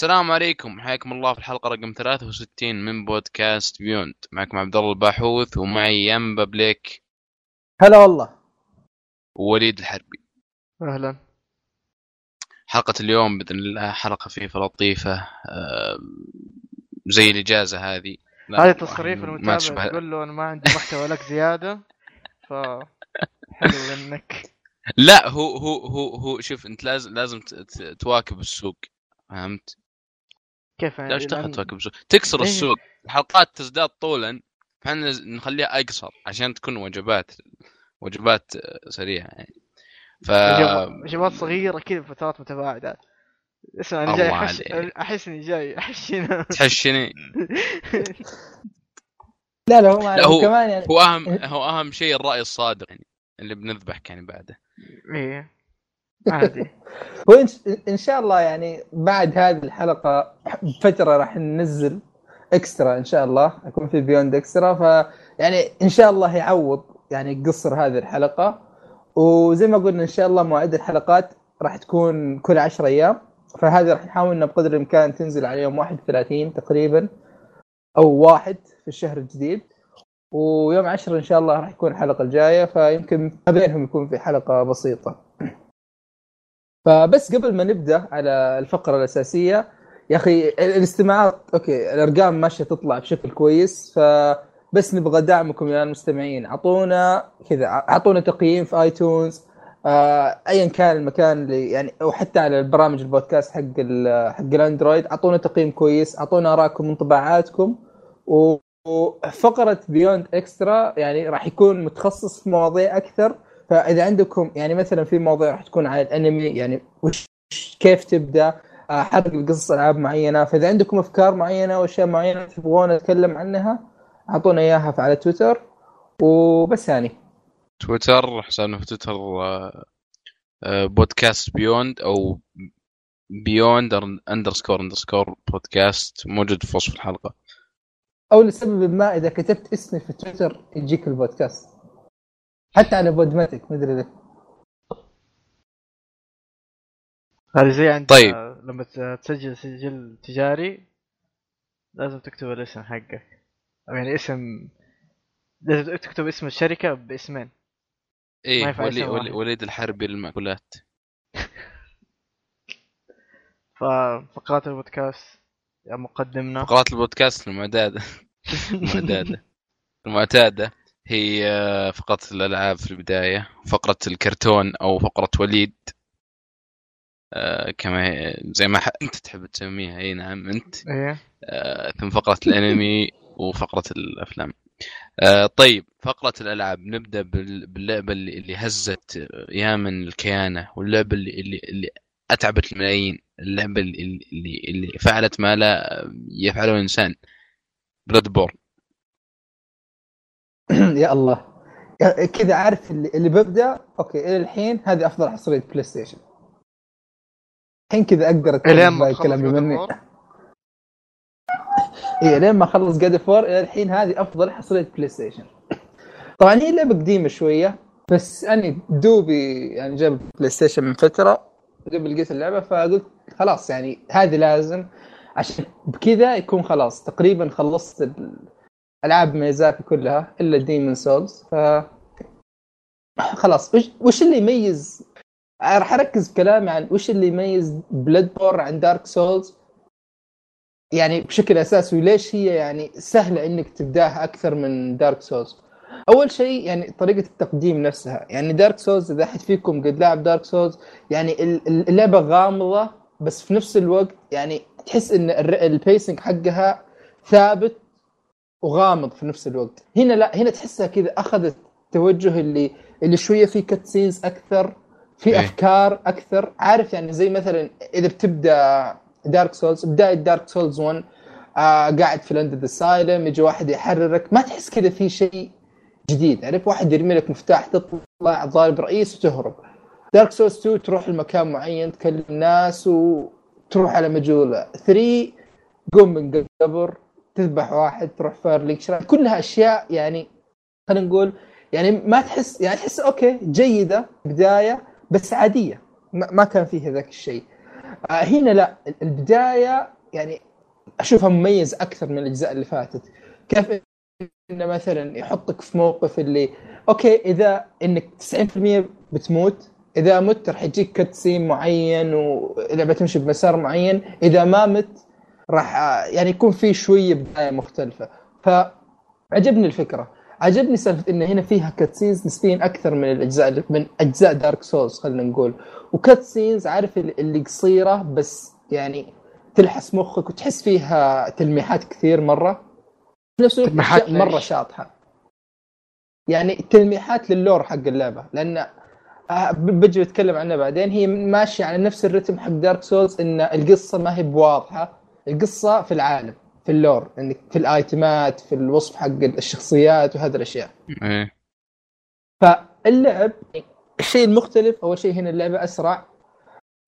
السلام عليكم. حياكم الله في الحلقة رقم 63 من بودكاست Beyond معكم عبد الله الباحوث ومعي ينبا بليك. هلا والله. ووليد الحربي. أهلا. حلقة اليوم بإذن الله حلقة خفيفة لطيفة. آه، زي الإجازة هذه. لا، هذه تصريف ما المتابع تقول له أنا ما عندي محتوى لك زيادة ف حلو منك لا هو هو هو هو شوف أنت لازم لازم ت- ت- تواكب السوق. فهمت؟ كيف يعني لأن- تواكب السوق؟ تكسر. السوق الحلقات تزداد طولا فاحنا نخليها أقصر عشان تكون وجبات وجبات سريعة يعني ف وجب- وجبات صغيرة كذا فترات متباعده اسمع أنا جاي. عليك. أحس إني جاي احشنا تحشني لا لا هو ما لا، هو- كمان يعني هو اهم هو أهم شيء الرأي الصادق يعني اللي بنذبحك يعني بعده إيه عادي. هو إن, إن شاء الله يعني بعد هذه الحلقة بفترة راح ننزل إكسترا إن شاء الله. يكون في بيوند اكسترا ف يعني إن شاء الله يعوض يعني قصر هذه الحلقة. وزي ما قلنا إن شاء الله مواعيد الحلقات راح تكون كل 10 أيام. فهذه راح نحاول انها بقدر الإمكان تنزل على يوم 31 تقريبا أو واحد في الشهر الجديد. ويوم 10 إن شاء الله راح يكون الحلقة الجاية. فيمكن ما بينهم يكون في حلقة بسيطة. فبس قبل ما نبدأ على الفقرة الأساسية يا أخي الاستماعات okay الأرقام ماشية تطلع بشكل كويس فبس نبغى دعمكم يا المستمعين. أعطونا كذا أعطونا تقييم في iTunes آه، ايا كان المكان اللي يعني أو حتى على البرامج البودكاست حق حق الأندرويد. أعطونا تقييم كويس أعطونا آرائكم وانطباعاتكم وفقرة Beyond Extra يعني راح يكون متخصص في مواضيع أكثر فإذا عندكم يعني مثلا في مواضيع راح تكون على الأنمي يعني وش كيف تبدأ آه، حرق قصص ألعاب معينة فإذا عندكم أفكار معينة وأشياء معينة تبغون نتكلم عنها أعطونا إياها على تويتر. وبس يعني. تويتر حسابنا في تويتر آه، آه، بودكاست بيوند أو Beyond underscore underscore podcast موجود في وصف الحلقة. أو لسبب ما إذا كتبت اسمي في تويتر يجيك البودكاست. حتى على Podomatic مدري ليه. هذه زي عند طيب. لما تسجل سجل تجاري لازم تكتب الاسم حقك. أو يعني اسم لازم تكتب اسم الشركة باسمين. ما إيه ولي ولي. وليد الحربي للمأكولات ففقرات البودكاست يا مقدمنا. فقرات البودكاست المعتادة المعتادة المعتادة. هي فقرة الألعاب في البداية فقرة الكرتون أو فقرة وليد. آه، كما هي- زي ما أنت تحب تسميها. أي نعم أنت. إيه. آه، ثم فقرة الأنمي وفقرة الأفلام. آه، طيب فقرة الألعاب. نبدأ بال- باللعبة اللي هزت يامن الكيانة واللعبة اللي اللي, أتعبت الملايين. اللعبة اللي اللي, اللي فعلت ما لا يفعله الإنسان. Bloodborne يا الله. كذا عارف اللي, اللي ببدا okay إلى الحين هذه أفضل حصرية PlayStation الحين كذا أقدر أتكلم الكلام مني. اي لين ما اخلص God of War إلى الحين هذه أفضل حصرية PlayStation طبعا هي لعبة قديمة شوية بس أنا دوبي يعني جاب PlayStation من فترة دوبي لقيت اللعبة فقلت خلاص يعني هذه لازم عشان بكذا يكون خلاص تقريبا خلصت ال- ألعاب ميازاكي كلها إلا Demon's Souls ف خلاص وش, اللي يميز؟ راح أركز كلامي عن وش اللي يميز Bloodborne عن Dark Souls يعني بشكل أساسي وليش هي يعني سهلة إنك تبداها أكثر من Dark Souls أول شيء يعني طريقة التقديم نفسها يعني Dark Souls إذا أحد فيكم قد لعب Dark Souls يعني ال- ال- اللعبة غامضة بس في نفس الوقت يعني تحس إن ال pacing حقها ثابت وغامض في نفس الوقت. هنا لا هنا تحسها كذا أخذت توجه اللي اللي شوية في cutscenes أكثر في إيه. أفكار أكثر. عارف يعني زي مثلا إذا بتبدأ Dark Souls بداية Dark Souls 1 آه قاعد في Undead Asylum يجي واحد يحررك. ما تحس كذا في شيء جديد. عارف؟ واحد يرمي لك مفتاح تطلع ضارب رئيس وتهرب. Dark Souls 2 تروح لمكان معين تكلم ناس وتروح على مجهول 3 قوم من قبر. تذبح واحد تروح فارليك كلها أشياء يعني خلينا نقول يعني ما تحس يعني تحس okay جيدة بداية بس عادية ما كان فيها ذاك الشيء. آه هنا لا البداية يعني أشوفها مميز أكثر من الأجزاء اللي فاتت. كيف إنه مثلا يحطك في موقف اللي أوكي إذا إنك 90% بتموت إذا مت راح يجيك كتسين معين ولعبه تمشي بمسار معين إذا ما مت راح يعني يكون في شوية بداية مختلفة. فعجبني الفكرة. عجبني سالفة انه هنا فيها cutscenes نسبيا أكثر من الأجزاء من أجزاء Dark Souls خلينا نقول. و cutscenes عارف اللي قصيرة بس يعني تلحس مخك وتحس فيها تلميحات كثير مرة. في نفس الوقت مرة شاطحة. يعني تلميحات لل lore حق اللعبة. لأن آه، بجي بتكلم عنها بعدين. هي ماشية على نفس الرتم حق Dark Souls إن القصة ما هي بواضحة. القصة في العالم في ال lore إنك في ال آيتمات في الوصف حق الشخصيات وهذه الأشياء. إيه. فاللعب الشيء المختلف أول شيء هنا اللعبة أسرع.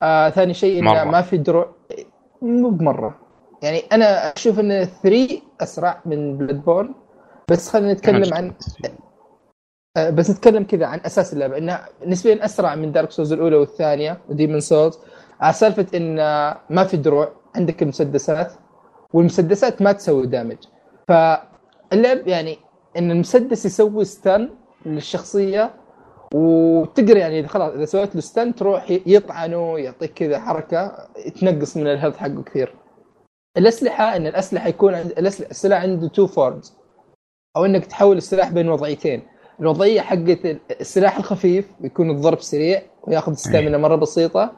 آه ثاني شيء إنه ما في دروع. مو بمرة. يعني أنا أشوف إن 3 أسرع من Bloodborne بس خلينا نتكلم عن آه، بس نتكلم كذا عن أساس اللعبة. إنها نسبيا أسرع من Dark Souls الأولى والثانية و Demon's Souls على سالفة إن ما في دروع عندك المسدسات والمسدسات ما تسوي damage فاللعب يعني إن المسدس يسوي stun للشخصية وتقدر يعني إذا خلاص إذا سويت له stun تروح يطعنه يعطيك كذا حركة تنقص من ال health حقه كثير. الأسلحة إن الأسلحة يكون عند السلاح عنده two forms أو إنك تحول السلاح بين وضعيتين. الوضعية حقت السلاح الخفيف يكون الضرب سريع وياخذ ستامنا مرة بسيطة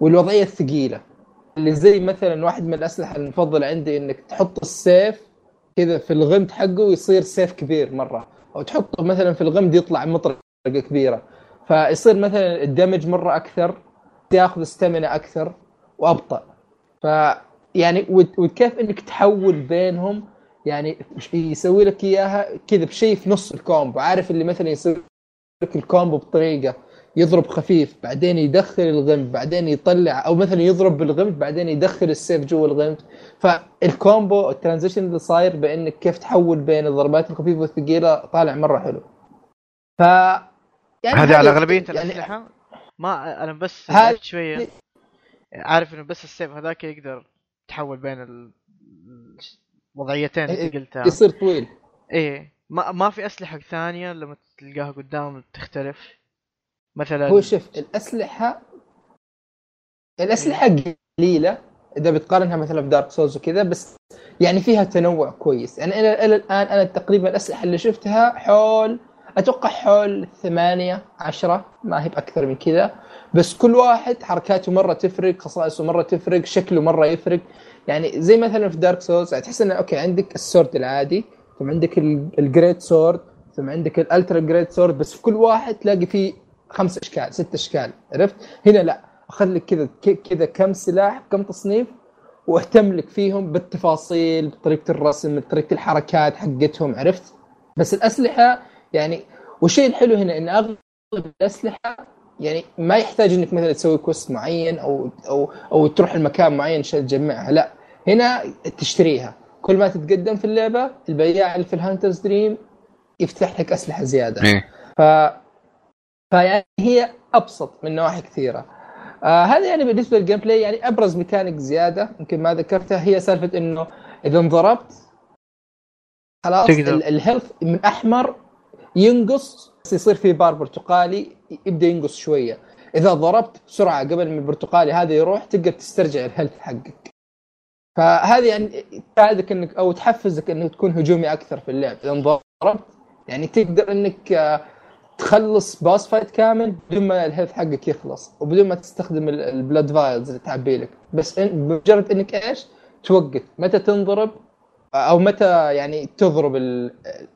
والوضعية الثقيلة. اللي زي مثلا واحد من الأسلحة المفضلة عندي إنك تحط السيف كذا في الغمد حقه ويصير سيف كبير مرة. أو تحطه مثلا في الغمد يطلع مطرقة كبيرة. فيصير مثلا الدمج مرة أكثر تاخذ ستامنا أكثر وأبطأ. ف يعني وكيف إنك تحول بينهم؟ يعني يسوي لك إياها كذا بشيء في نص ال combo. عارف اللي مثلا يسوي لك ال combo بطريقة يضرب خفيف بعدين يدخل الغمد بعدين يطلع أو مثلا يضرب بالغمد بعدين يدخل السيف جوا الغمد فال combo ال transition اللي صاير بإنك كيف تحول بين الضربات الخفيفة والثقيلة طالع مرة حلو. ف يعني هذه على أغلبية يعني الأسلحة؟ ما أنا بس عرفت شوية. عارف إنه بس السيف هذاك يقدر تحول بين الوضعيتين اللي إيه، قلتها. يصير طويل. إيه ما ما في أسلحة ثانية لما تلقاها قدام تختلف. مثلا هو شوف الأسلحة الأسلحة قليلة إذا بتقارنها مثلا في دارك سولز وكذا بس يعني فيها تنوع كويس. يعني إلى إلى الآن أنا تقريبا الأسلحة اللي شفتها حول أتوقع حول ثمانية عشرة ما هي بأكثر من كذا. بس كل واحد حركاته مرة تفرق خصائصه مرة تفرق شكله مرة يفرق. يعني زي مثلا في Dark Souls تحس إنه okay عندك ال sword العادي ثم عندك ال great sword ثم عندك ال ultra great sword بس في كل واحد تلاقي فيه خمس أشكال ست أشكال عرفت؟ هنا لا أخذ لك كذا كذا كم سلاح كم تصنيف واهتم لك فيهم بالتفاصيل بطريقة الرسم بطريقة الحركات حقتهم عرفت؟ بس الأسلحة يعني والشيء الحلو هنا إن أغلب الأسلحة يعني ما يحتاج إنك مثلا تسوي quest معين أو أو أو تروح المكان معين عشان تجمعها لا. هنا تشتريها. كل ما تتقدم في اللعبة البياع اللي في ال Hunter's Dream يفتح لك أسلحة زيادة. إيه. ف فيعني هي أبسط من نواحي كثيرة. آه هذا يعني بالنسبة لل gameplay يعني أبرز ميكانيك زيادة يمكن ما ذكرتها هي سالفة إنه إذا انضربت خلاص ال health من أحمر ينقص بس يصير في بار برتقالي يبدأ ينقص شوية. إذا ضربت بسرعة قبل من البرتقالي هذا يروح تقدر تسترجع ال health حقك. فهذه يعني تساعدك إنك أو تحفزك إنك تكون هجومي أكثر في اللعب. إذا انضربت يعني تقدر إنك آه، تخلص boss fight كامل بدون ما ال health حقك يخلص وبدون ما تستخدم ال blood vials اللي تعبي لك. بس بمجرد إنك إيش؟ توقف. متى تنضرب؟ أو متى يعني تضرب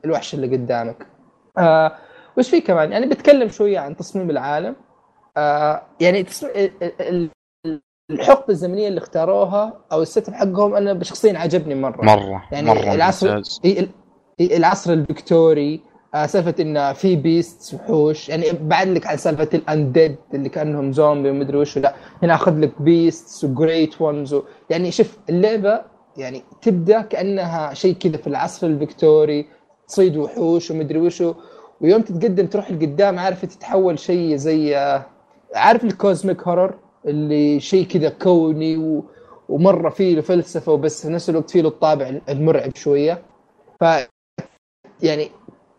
الوحش اللي قدامك. آه وش في كمان؟ يعني بتكلم شوية عن تصميم العالم. آه يعني تصميم الحقبة الزمنية اللي اختاروها أو ال setting حقهم أنا شخصيا عجبني مرة. مرة يعني مرة العصر العصر الفيكتوري آه، سالفة انه في beast وحوش يعني بعد لك على سالفة ال undead اللي كأنهم زومبي ومدري وش لا هنا أخذ لك beast و Great Ones و... يعني شوف اللعبة يعني تبدأ كأنها شيء كذا في العصر الفيكتوري تصيد وحوش ومدري وش ويوم تتقدم تروح لقدام عارف تتحول شيء زي آه، عارف ال cosmic horror اللي شيء كذا كوني و... ومرة فيه له فلسفه وبس في نفس الوقت فيه له الطابع المرعب شوية. ف يعني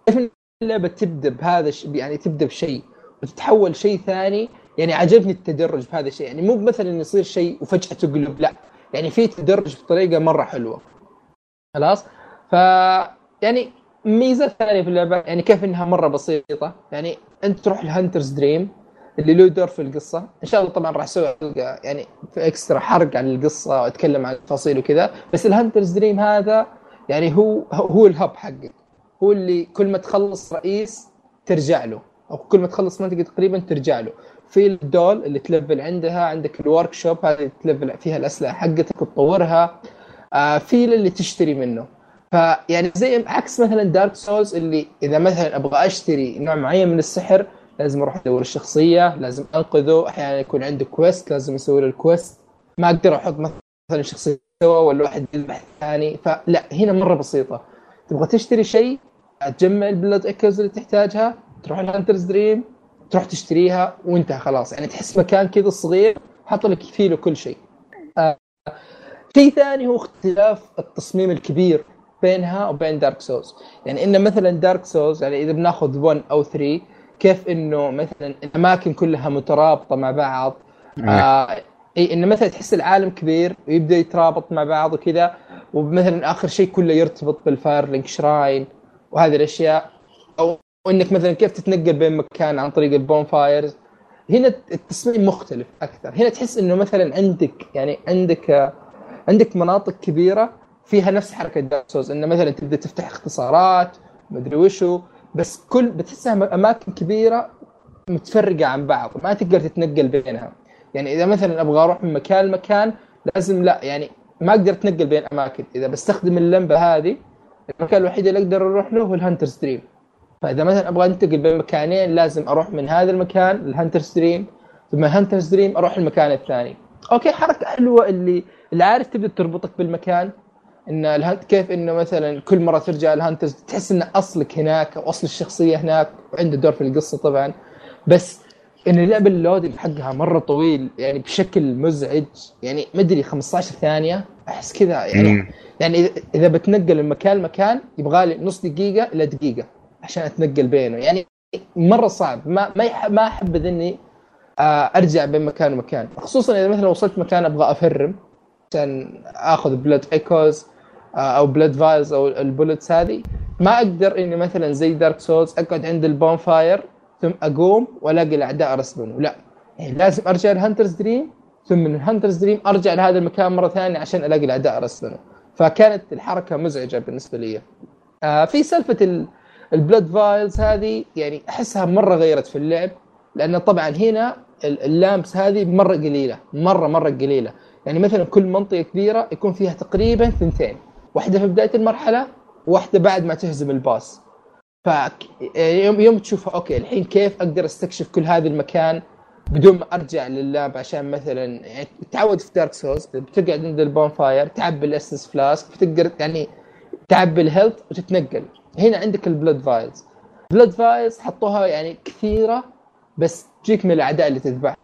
كيف اللعبة تبدأ بهذا الشيء يعني تبدأ بشيء وتتحول شيء ثاني يعني عجبني التدرج في هذا الشيء. يعني مو مثلا يصير شيء وفجأة تقلب لا. يعني في تدرج بطريقة مرة حلوة. خلاص؟ ف يعني ميزة ثانية في اللعبة يعني كيف إنها مرة بسيطة. يعني أنت تروح ال Hunter's Dream اللي له دور في القصة. إن شاء الله طبعا راح أسوي يعني في extra حرق عن القصة وأتكلم عن التفاصيل وكذا. بس ال Hunter's Dream هذا يعني هو هو ال hub حقك. هو اللي كل ما تخلص رئيس ترجع له أو كل ما تخلص منطقة تقريبا ترجع له. في ال doll اللي تلفل عندها عندك ال workshop هذه تلفل فيها الأسلحة حقتك وتطورها. آه في اللي تشتري منه. فيعني زي عكس مثلا Dark Souls اللي إذا مثلا أبغى أشتري نوع معين من السحر لازم أروح أدور الشخصية لازم أنقذه. أحيانا يكون عنده quest لازم أسوي له ال quest ما أقدر أحط مثلا شخصية سوا ولا واحد يذبح ثاني فلا هنا مرة بسيطة. تبغى تشتري شيء تجمع ال blood echoes اللي تحتاجها تروح ال Hunter's Dream تروح تشتريها وانتهى خلاص. يعني تحس مكان كذا صغير حاط لك فيه له كل شيء. آه. شيء ثاني هو اختلاف التصميم الكبير بينها وبين Dark Souls يعني إن مثلا Dark Souls يعني إذا بناخذ 1 أو 3 كيف إنه مثلا الأماكن كلها مترابطة مع بعض؟ آه. إي انه مثلا تحس العالم كبير ويبدأ يترابط مع بعض وكذا ومثلا آخر شيء كله يرتبط بال Firelink Shrine وهذه الأشياء. أو إنك مثلا كيف تتنقل بين مكان عن طريق ال bonfires هنا التصميم مختلف أكثر. هنا تحس إنه مثلا عندك يعني عندك عندك مناطق كبيرة فيها نفس حركة Dark إنه مثلا تبدأ تفتح اختصارات مدري وشو بس كل بتحسها أماكن كبيرة متفرقة عن بعض ما تقدر تتنقل بينها. يعني إذا مثلا أبغى أروح من مكان لمكان لازم لا يعني ما أقدر أتنقل بين أماكن. إذا بستخدم اللمبة هذه المكان الوحيد اللي أقدر أروح له هو ال Hunter's Dream. فإذا مثلا أبغى أنتقل بين مكانين لازم أروح من هذا المكان ال Hunter's Dream ثم ال Hunter's Dream أروح المكان الثاني. okay حركة حلوة اللي اللي عارف تبدأ تربطك بالمكان إن ال Hunt كيف إنه مثلا كل مرة ترجع ال Hunter's تحس إن أصلك هناك أو أصل الشخصية هناك وعنده دور في القصة طبعا. بس إن اللعبة ال loading حقها مرة طويل يعني بشكل مزعج يعني مدري 15 ثانية أحس كذا يعني مم. يعني اذا بتنقل من مكان لمكان يبغى لي نص دقيقة إلى دقيقة عشان أتنقل بينه. يعني مرة صعب ما ما ما أحب إني آه، أرجع بين مكان ومكان. خصوصا إذا مثلا وصلت مكان أبغى أفرم عشان آخذ blood echoes أو blood vials أو ال bullets هذه. ما أقدر إني مثلا زي Dark Souls أقعد عند ال bonfire ثم أقوم وألاقي الأعداء رسبنوا لا يعني لازم أرجع ل Hunter's Dream ثم من ال Hunter's Dream أرجع لهذا المكان مرة ثانية عشان ألاقي الأعداء رسبنوا فكانت الحركة مزعجة بالنسبة لي. آه في سالفة ال blood vials هذه يعني أحسها مرة غيرت في اللعب لأن طبعا هنا ال lamps هذه مرة قليلة مرة مرة قليلة. يعني مثلا كل منطقة كبيرة يكون فيها تقريبا ثنتين. واحدة في بداية المرحلة وواحده بعد ما تهزم ال boss. ف يوم يوم تشوف okay الحين كيف أقدر أستكشف كل هذا المكان بدون ما أرجع لل lamp عشان مثلا يعني تعود في Dark Souls بتقعد عند ال bonfire تعبي ال Estus Flask بتقدر يعني تعبي ال health وتتنقل. هنا عندك ال blood vials blood vials حطوها يعني كثيرة بس تجيك من الأعداء اللي تذبحهم.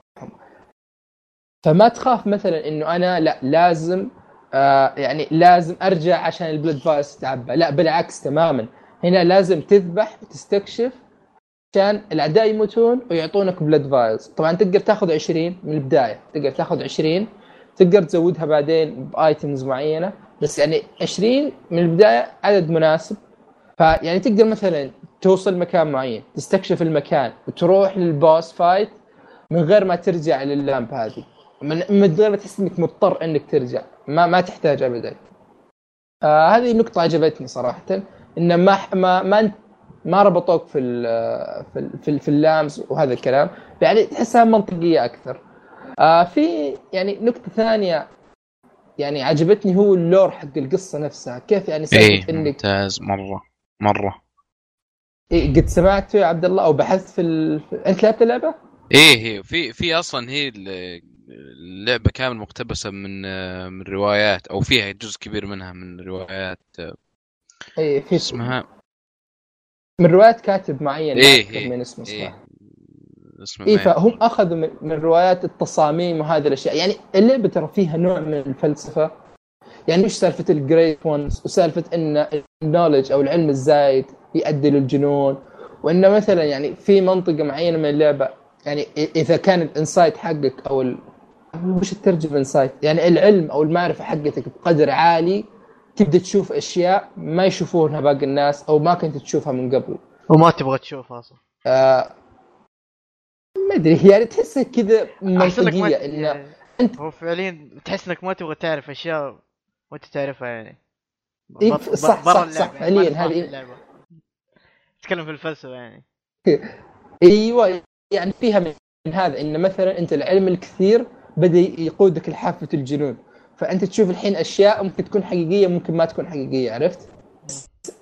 فما تخاف مثلا إنه أنا لا لازم آه يعني لازم أرجع عشان ال blood vials تتعبى. لا بالعكس تماما. هنا لازم تذبح وتستكشف عشان الأعداء يموتون ويعطونك blood vials طبعا تقدر تاخذ 20 من البداية. تقدر تاخذ 20 تقدر تزودها بعدين ب items معينة. بس يعني 20 من البداية عدد مناسب. فيعني تقدر مثلا توصل مكان معين تستكشف المكان وتروح لل boss fight من غير ما ترجع لللامب هذه. من غير ما تحس إنك مضطر إنك ترجع. ما ما تحتاج ابدا. آه هذه النقطة عجبتني صراحة. إن ما ما ما ما ربطوك في ال في ال في, ال في اللامس وهذا الكلام. يعني تحسها منطقية أكثر. آه في يعني نقطة ثانية يعني عجبتني هو اللور حق القصة نفسها. كيف يعني إيه انك ممتاز. مرة. مرة. إيه قد سمعت يا عبد الله أو بحثت في, ال... أنت لعبت اللعبة؟ إيه هي في في أصلا هي اللعبة كامل مقتبسة من من روايات أو فيها جزء كبير منها من روايات اي في اسمها من روايات كاتب معين إيه إيه من اسمه إيه. اسمه اي فهم أخذوا من, روايات التصاميم وهذه الأشياء. يعني اللعبة ترى فيها نوع من الفلسفة. يعني مش سالفة الجريت وونز وسالفة إن ال knowledge أو العلم الزايد يؤدي للجنون. وإنه مثلا يعني في منطقة معينة من اللعبة. يعني إذا كان ال insight حقك أو ال... وش الترجمة insight؟ يعني العلم أو المعرفة حقتك بقدر عالي تبدأ تشوف أشياء ما يشوفونها باقي الناس أو ما كنت تشوفها من قبل. وما تبغى تشوفها أصلا. آه ما أدري يعني تحسها كذا منطقية إنه يعني أنت هو فعليا تحس إنك ما تبغى تعرف أشياء وانت تعرفها يعني. إيه صح صح صح فعليا هذه. تتكلم في الفلسفة يعني. أيوه يعني فيها من هذا إن مثلا أنت العلم الكثير بدأ يقودك لحافة الجنون. فأنت تشوف الحين أشياء ممكن تكون حقيقية ممكن ما تكون حقيقية عرفت؟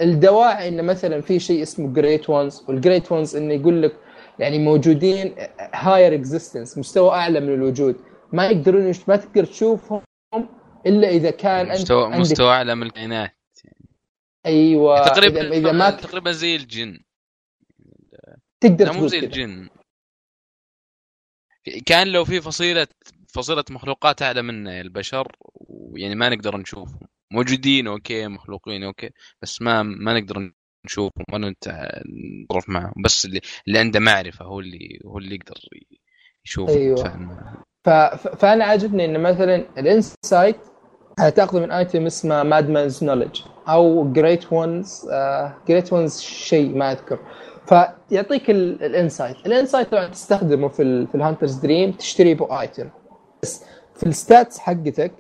الدواعي انه مثلا في شيء اسمه Great Ones وال Great Ones انه يقول لك يعني موجودين higher existence مستوى أعلى من الوجود. ما يقدرون ما تقدر تشوفهم إلا إذا كان مستوى انت مستوى أعلى من الكائنات. أيوه تقريبا اذا, إذا ما تقريبا زي الجن. تقدر مو زي الجن. كان لو في فصيلة فصيلة مخلوقات أعلى منا البشر ويعني ما نقدر نشوفهم. موجودين okay مخلوقين okay بس ما ما نقدر نشوفهم ولا نتعرف معهم. بس اللي اللي عنده معرفة هو اللي هو اللي يقدر يشوف أيوه. ف... فأنا عاجبني إن مثلا ال insight تاخذه من item اسمه Madman's Knowledge أو Great Ones Great Ones شيء ما أذكر. فيعطيك ال insight. ال insight طبعا تستخدمه في ال في ال Hunter's Dream تشتري بو item بس في ال stats حقتك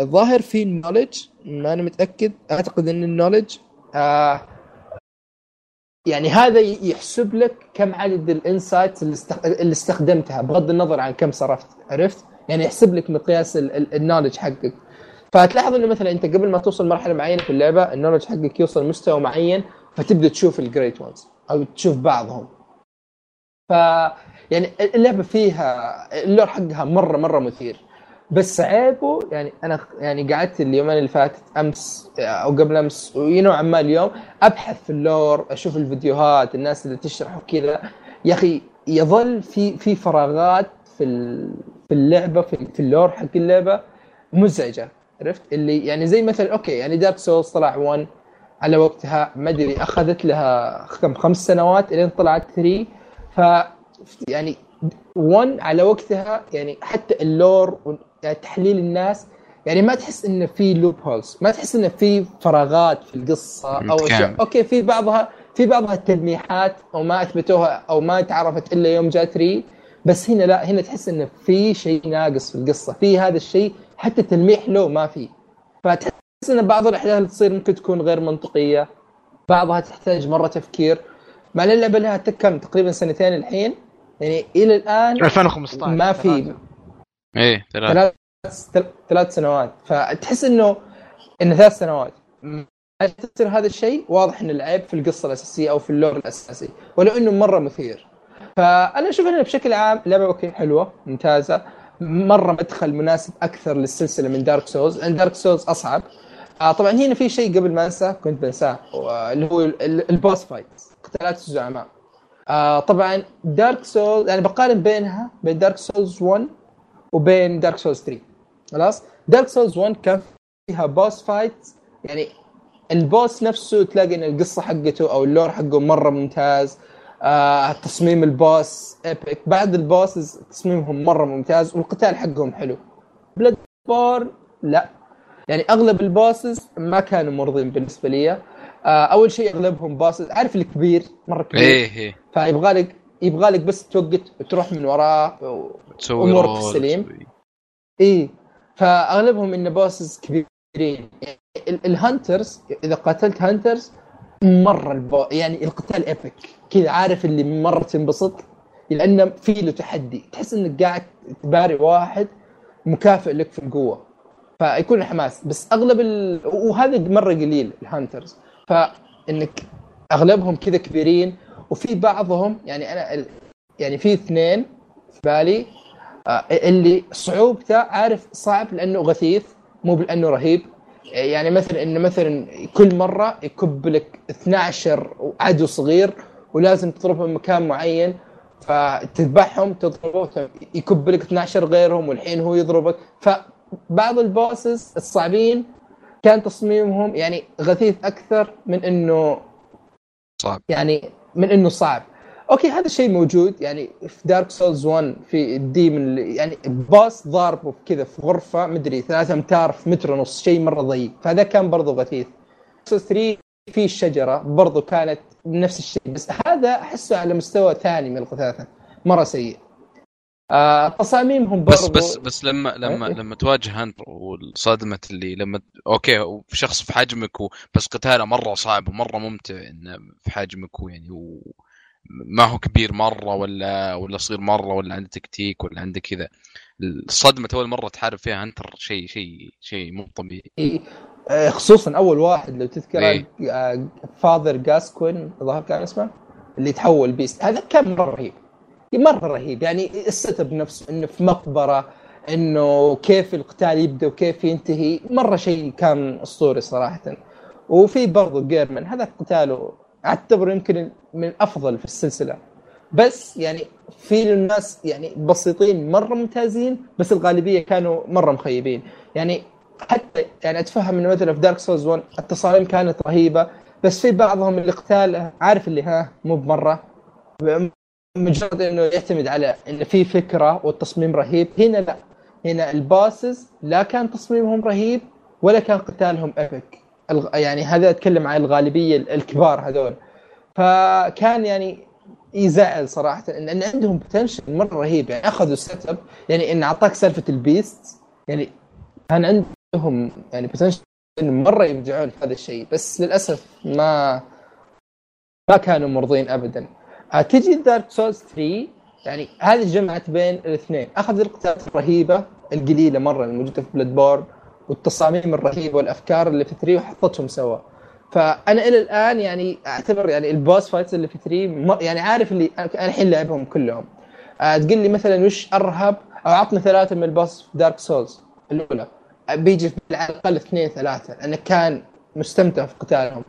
الظاهر في ال knowledge ما أنا متأكد أعتقد إن ال knowledge آه يعني هذا يحسب لك كم عدد ال insights اللي, استخدمتها بغض النظر عن كم صرفت عرفت؟ يعني يحسب لك مقياس ال knowledge حقك فتلاحظ إنه مثلا أنت قبل ما توصل مرحلة معينة في اللعبة ال knowledge حقك يوصل مستوى معين فتبدأ تشوف ال Great Ones أو تشوف بعضهم ف يعني اللعبة فيها ال lore حقها مرة مرة مثير. بس عيبه يعني أنا يعني قعدت اليومين اللي فاتت أمس أو قبل أمس ونوعا ما اليوم أبحث في ال lore أشوف الفيديوهات الناس اللي تشرح وكذا. يا أخي يظل في في فراغات في في اللعبة في, في ال lore حق اللعبة مزعجة عرفت؟ اللي يعني زي مثلا okay يعني Dark Souls طلع 1 على وقتها ما أدري أخذت لها كم خمس سنوات إلين طلعت 3 ف يعني 1 على وقتها يعني حتى ال lore يعني تحليل الناس يعني ما تحس إنه في loopholes ما تحس إنه في فراغات في القصة أو أشياء. okay في بعضها في بعضها تلميحات أو ما أثبتوها أو ما تعرفت إلا يوم جاء 3 بس هنا لا هنا تحس إنه في شيء ناقص في القصة في هذا الشيء حتى تلميح له ما في. فتحس إن بعض الأحداث اللي تصير ممكن تكون غير منطقية بعضها تحتاج مرة تفكير. مع ان اللعبه لها كم تقريبا سنتين الحين. يعني إلى الآن 2015 ما في. إيه ثلاث ثلاث سنوات. فتحس إنه إنه ثلاث سنوات. تصير هذا الشيء. واضح ان العيب في القصة الأساسية أو في ال lore الأساسي. ولو إنه مرة مثير. فأنا أشوف إنه بشكل عام لعبة okay حلوة ممتازة. مرة مدخل مناسب أكثر للسلسلة من Dark Souls لأن Dark Souls أصعب. آه طبعا هنا في شيء قبل ما أنساه كنت بنساه. اللي هو ال boss fight قتالات الزعماء آه طبعا Dark Souls يعني بقارن بينها بين Dark Souls 1 وبين Dark Souls 3 خلاص؟ Dark Souls 1 كان فيها boss fight يعني ال boss نفسه تلاقي إن القصة حقته أو ال lore حقه مرة ممتاز. آه تصميم ال boss epic بعض ال bosses تصميمهم مرة ممتاز والقتال حقهم حلو. Bloodborne لا. يعني أغلب ال bosses ما كانوا مرضين بالنسبة لي. أول شيء أغلبهم bosses عارف الكبير مرة كبير. إيه إيه. فيبغى لك يبغى لك بس توقف وتروح من وراه امورك السليم. اي فأغلبهم انه bosses كبيرين. ال hunters إذا قاتلت hunters مرة البو... يعني القتال epic كذا عارف اللي مرة تنبسط؟ لأنه في له تحدي. تحس إنك قاعد تباري واحد مكافئ لك في القوة. فيكون حماس بس أغلب ال... وهذا مرة قليل الهانترز فانك أغلبهم كذا كبيرين وفي بعضهم يعني أنا يعني في اثنين في بالي آه، اللي صعوبته عارف صعب لأنه غثيث مو بانه رهيب. يعني مثلا إنه مثلا كل مرة يكب لك 12 عدو صغير ولازم تضربه من مكان معين فتذبحهم تضربه يكب لك 12 غيرهم والحين هو يضربك. فبعض ال bosses الصعبين كان تصميمهم يعني غثيث أكثر من إنه صعب. يعني من إنه صعب. أوكي هذا الشيء موجود يعني في Dark Souls 1 في ال Demon يعني boss ضاربه كذا في غرفة مدري ثلاثة أمتار في متر ونص شيء مرة ضيق. فهذا كان برضو غثيث. 3 في الشجره برضو كانت نفس الشيء بس هذا أحسه على مستوى ثاني من الغثاثة مرة سيء. آه تصاميمهم برضو بس بس بس لما لما أه؟ لما تواجه hunter والصدمة اللي لما أوكي شخص في حجمك. بس قتاله مرة صعب ومرة ممتع انه في حجمك ويعني و... ما هو كبير مرة ولا ولا صغير مرة ولا عنده تكتيك ولا عنده كذا الصدمة أول مرة تحارب فيها hunter شيء شيء شيء مو طبيعي إيه. خصوصا أول واحد لو تذكر إيه؟ Father Gascoigne الظاهر كان اسمه اللي تحول beast هذا كان مرة رهيب مرة رهيب. يعني ال setup نفسه إنه في مقبرة إنه كيف القتال يبدأ وكيف ينتهي مرة شيء كان أسطوري صراحة. وفي برضه جيرمان هذا قتاله أعتبره يمكن من أفضل في السلسلة. بس يعني في الناس يعني بسيطين مرة ممتازين بس الغالبية كانوا مرة مخيبين. يعني حتى يعني أتفهم إنه مثلا في Dark Souls 1 التصاميم كانت رهيبة بس في بعضهم اللي قتال عارف اللي ها مو بمرة. مجرد إنه يعتمد على انه في فكرة والتصميم رهيب. هنا لا. هنا ال bosses لا كان تصميمهم رهيب ولا كان قتالهم epic يعني هذا أتكلم عن الغالبية الكبار هذول. فكان يعني يزعل صراحة ان عندهم potential مرة رهيب. يعني أخذوا setup يعني إن أعطاك سالفة ال beast يعني كان عندهم يعني potential مرة يبدعون في هذا الشيء. بس للأسف ما ما كانوا مرضين ابدا. تجي Dark Souls 3 يعني هذه جمعت بين الاثنين. أخذ القتالات الرهيبة القليلة مرة الموجوده في Bloodborne والتصاميم الرهيبة والأفكار اللي في 3 وحطتهم سوا. فأنا إلى الآن يعني أعتبر يعني ال boss fights اللي في 3 يعني عارف اللي أنا الحين لعبهم كلهم. أه تقول لي مثلا وش أرهب أو عطني ثلاثة من ال boss في Dark Souls؟ الأولى. بيجي على الأقل اثنين ثلاثة لأنه كان مستمتع في قتالهم.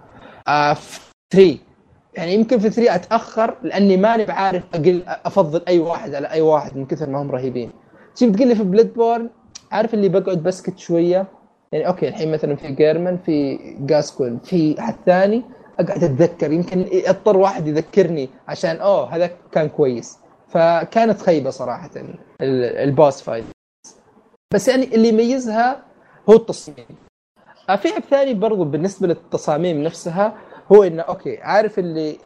أه في 3 يعني يمكن في 3 أتأخر لأني ماني بعارف أقل أفضل أي واحد على أي واحد من كثر ما هم رهيبين. تجي تقول لي في Bloodborne عارف اللي بقعد بسكت شوية؟ يعني أوكي الحين مثلا في جيرمان في جاسكوين في حد ثاني أقعد أتذكر يمكن أضطر واحد يذكرني عشان أوه هذا كان كويس. فكانت خيبة صراحة ال boss fight بس يعني اللي يميزها هو التصميم. آه، في عيب ثاني برضو بالنسبة للتصاميم نفسها هو إنه أوكي عارف اللي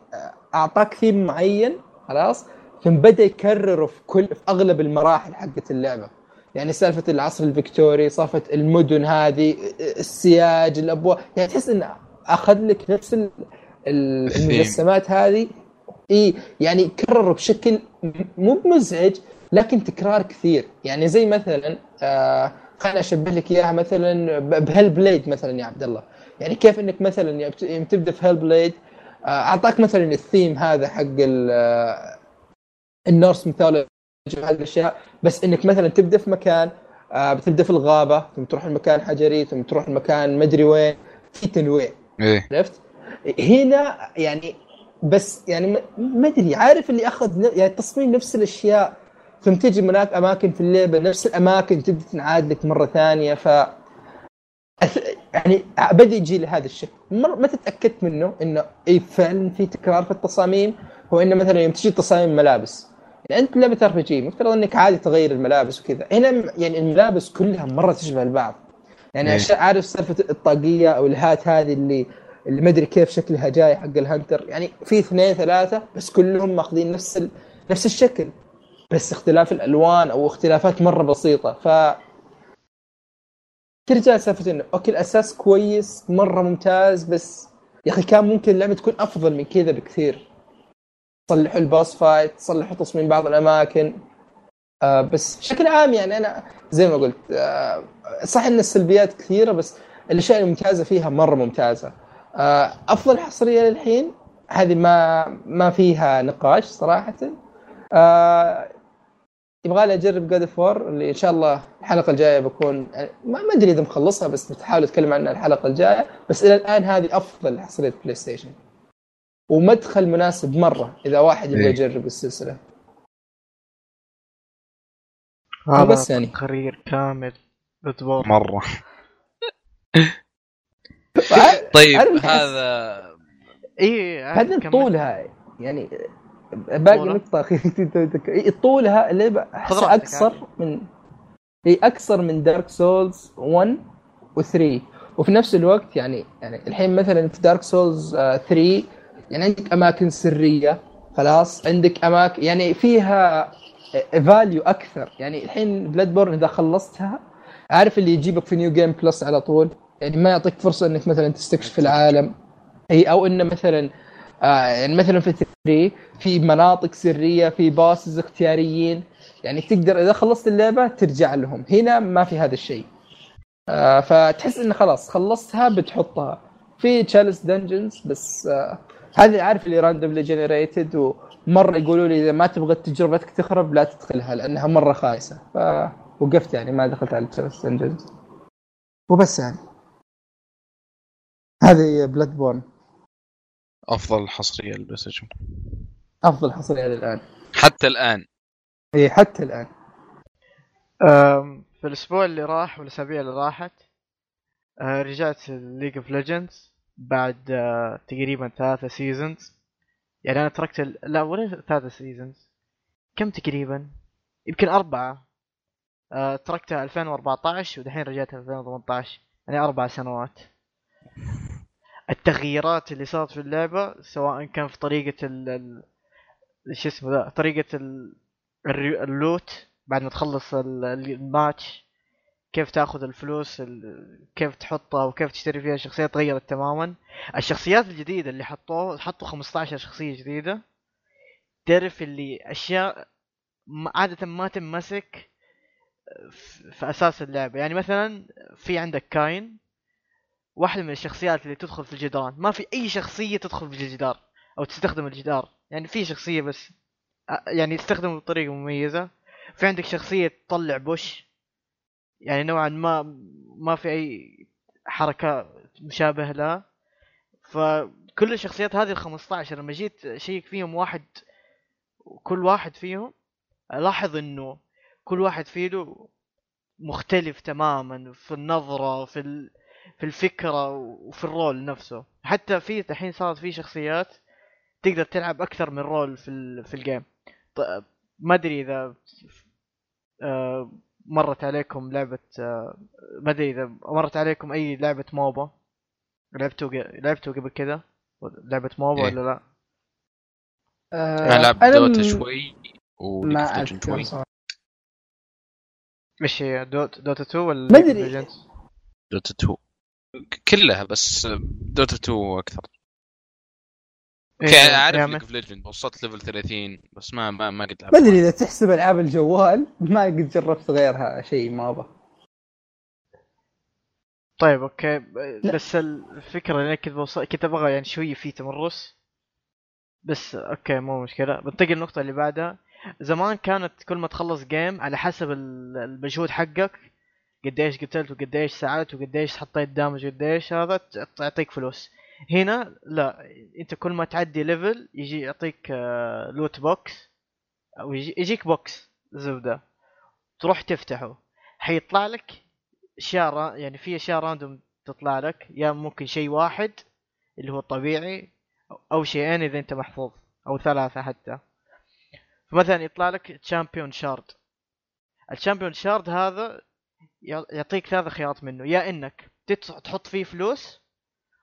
أعطاك ثيم معين خلاص ثم بدأ يكرره في كل في أغلب المراحل حقت اللعبة. يعني سالفة العصر الفكتوري سالفه المدن هذه السياج الابواب يعني تحس انه أخذ لك نفس المجسمات هذه. إي يعني كرروا بشكل مو مزعج لكن تكرار كثير. يعني زي مثلا آه خليني أشبه لك إياها مثلا ب Hellblade مثلا يا عبد الله. يعني كيف إنك مثلا يوم تبدا في Hellblade آه، أعطاك مثلا الثيم هذا حق آه، ال Norse مثال هذه الأشياء بس إنك مثلا تبدأ في مكان آه بتبدأ في الغابة ثم تروح المكان حجري ثم تروح المكان مدري وين في تنويع إيه؟ عرفت؟ هنا يعني بس يعني ما أدري عارف اللي أخذ يعني تصميم نفس الأشياء ثم تجي هناك أماكن في اللعبه نفس الأماكن تبدأ تنعاد لك مرة ثانية ف يعني بدا يجي لي هذا الشكل متى تأكدت منه؟ إنه إي فعلا في تكرار في التصاميم؟ هو إنه مثلا يوم تجي تصاميم ملابس. يعني أنت لعبه RPG مفترض إنك عادي تغير الملابس وكذا. هنا يعني الملابس كلها مرة تشبه البعض. يعني اشياء عارف سالفة الطاقية أو ال hat هذه اللي اللي ما أدري كيف شكلها جاي حق ال hunter. يعني في اثنين ثلاثة بس كلهم ماخذين نفس ال... نفس الشكل. بس اختلاف الألوان أو اختلافات مرة بسيطة. ف ترجع سالفه إنه أوكي الأساس كويس مرة ممتاز بس يا أخي كان ممكن اللعبة تكون أفضل من كذا بكثير. صلحوا ال boss fight صلحوا تصميم بعض الأماكن. آه بس بشكل عام يعني أنا زي ما قلت آه صح إن السلبيات كثيرة بس الأشياء الممتازة فيها مرة ممتازة. آه أفضل حصرية للحين هذه ما ما فيها نقاش صراحة. آه يبغى لي اجرب جاد فور اللي إن شاء الله الحلقة الجاية بكون ما أدري إذا مخلصها بس بتحاول أتكلم عنها الحلقة الجاية بس إلى الآن هذه أفضل حصرية PlayStation ومدخل مناسب مرة إذا واحد يبغى إيه. يجرب السلسلة. هذا بس يعني. تقرير كامل بتبور مرة. طيب هذا اي بعدين طولها يعني باقي نقطة أخيرة طولها اللعبة أقصر من هي أقصر من Dark Souls 1 و3 وفي نفس الوقت يعني يعني الحين مثلا في Dark Souls 3 يعني عندك أماكن سرية خلاص. عندك أماكن يعني فيها value أكثر. يعني الحين Bloodborne إذا خلصتها عارف اللي يجيبك في New Game Plus على طول؟ يعني ما يعطيك فرصة إنك مثلا تستكشف العالم. إي أو إنه مثلا آه يعني مثلا في 3 في مناطق سرية في bosses اختياريين. يعني تقدر إذا خلصت اللعبة ترجع لهم. هنا ما في هذا الشيء. آه فتحس انه خلاص خلصتها بتحطها. في chalice dungeons بس آه هذه عارف اللي randomly generated ومرة يقولوا لي إذا ما تبغى تجربتك تخرب لا تدخلها لأنها مرة خايسة. فوقفت يعني ما دخلت على chalice dungeons وبس يعني. هذه Bloodborne أفضل حصرية لل Play أفضل حصرية للآن. حتى الآن. اي حتى الآن. في الأسبوع اللي راح والأسابيع اللي راحت أه، رجعت League of Legends بعد أه، تقريبا ثلاثة seasons يعني أنا تركت ال... لا ولا ثلاثة seasons كم تقريبا؟ يمكن أربعة. أه تركتها 2014 ودحين رجعت 2018 يعني أربع سنوات. التغييرات اللي صارت في اللعبة سواء كان في طريقة ال شو اسمه ذا طريقة ال... اللوت بعد ما تخلص الماتش كيف تاخذ الفلوس كيف تحطها وكيف تشتري فيها شخصيات تغيرت تماما. الشخصيات الجديدة اللي حطوه حطوا 15 شخصية جديدة. تعرف اللي أشياء عادة ما تمسك في أساس اللعبة. يعني مثلا في عندك كاين واحدة من الشخصيات اللي تدخل في الجدران ما في أي شخصية تدخل في الجدار أو تستخدم الجدار. يعني في شخصية بس. يعني تستخدمه بطريقة مميزة. في عندك شخصية تطلع بوش. يعني نوعا ما ما في أي حركة مشابه لها فكل الشخصيات هذه ال 15 لما جيت أشيك فيهم واحد كل واحد فيهم ألاحظ إنه كل واحد فيه مختلف تماما في النظرة في ال... في الفكرة وفي ال role نفسه. حتى في الحين صارت في شخصيات تقدر تلعب أكثر من role في في ال game طيب ما أدري إذا آه، مرت عليكم لعبة آه، ما أدري إذا مرت عليكم أي لعبة MOBA؟ لعبتوا لعبتوا قبل كذا؟ لعبة MOBA إيه. ولا لا؟ أنا لعبت Dota شوي ما شوي. إيش هي؟ Dot Dota 2 ولا ما أدري. دوتا 2 كلها بس Dota 2 أكثر. إيه أعرف League of Legend وصلت level 30 بس ما ما ما قد لعبت. ما أدري إذا تحسب ألعاب الجوال ما قد جربت غيرها شيء ما أبغى. طيب okay. بس الفكرة اللي كنت بوصل كنت أبغى يعني شوية في تمرس. بس okay مو مشكلة. بنتقل النقطة اللي بعدها. زمان كانت كل ما تخلص game على حسب المجهود حقك قديش قتلت وقديش ساعدت وقديش حطيت damage وقديش هذا تعطيك فلوس. هنا لا انت كل ما تعدي level يجي يعطيك loot box أو يجي يجيك box زبدة. تروح تفتحه. حيطلع لك أشياء يعني في أشياء random تطلع لك. يا ممكن شيء واحد اللي هو الطبيعي أو شيئين إذا أنت محظوظ أو ثلاثة حتى. فمثلا يطلع لك champion shard ال champion shard هذا يعطيك ثلاث خيارات منه. يا إنك تحط فيه فلوس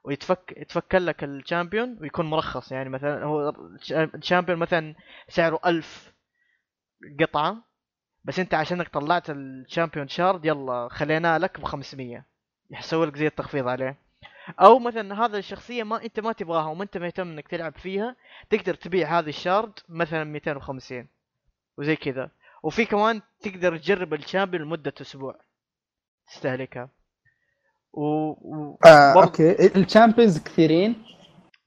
ويتفك يتفك لك ال champion ويكون مرخص. يعني مثلا هو ال champion مثلا سعره ألف قطعة بس أنت عشانك طلعت ال champion shard يلا خليناه لك ب 500 يسوي لك زي التخفيض عليه. أو مثلا هذا الشخصية ما أنت ما تبغاها وما أنت مهتم إنك تلعب فيها تقدر تبيع هذه ال shard مثلا 250 وزي كذا. وفي كمان تقدر تجرب ال champion لمدة أسبوع. تستهلكها. و, و... آه، برض... okay. ال champions كثيرين؟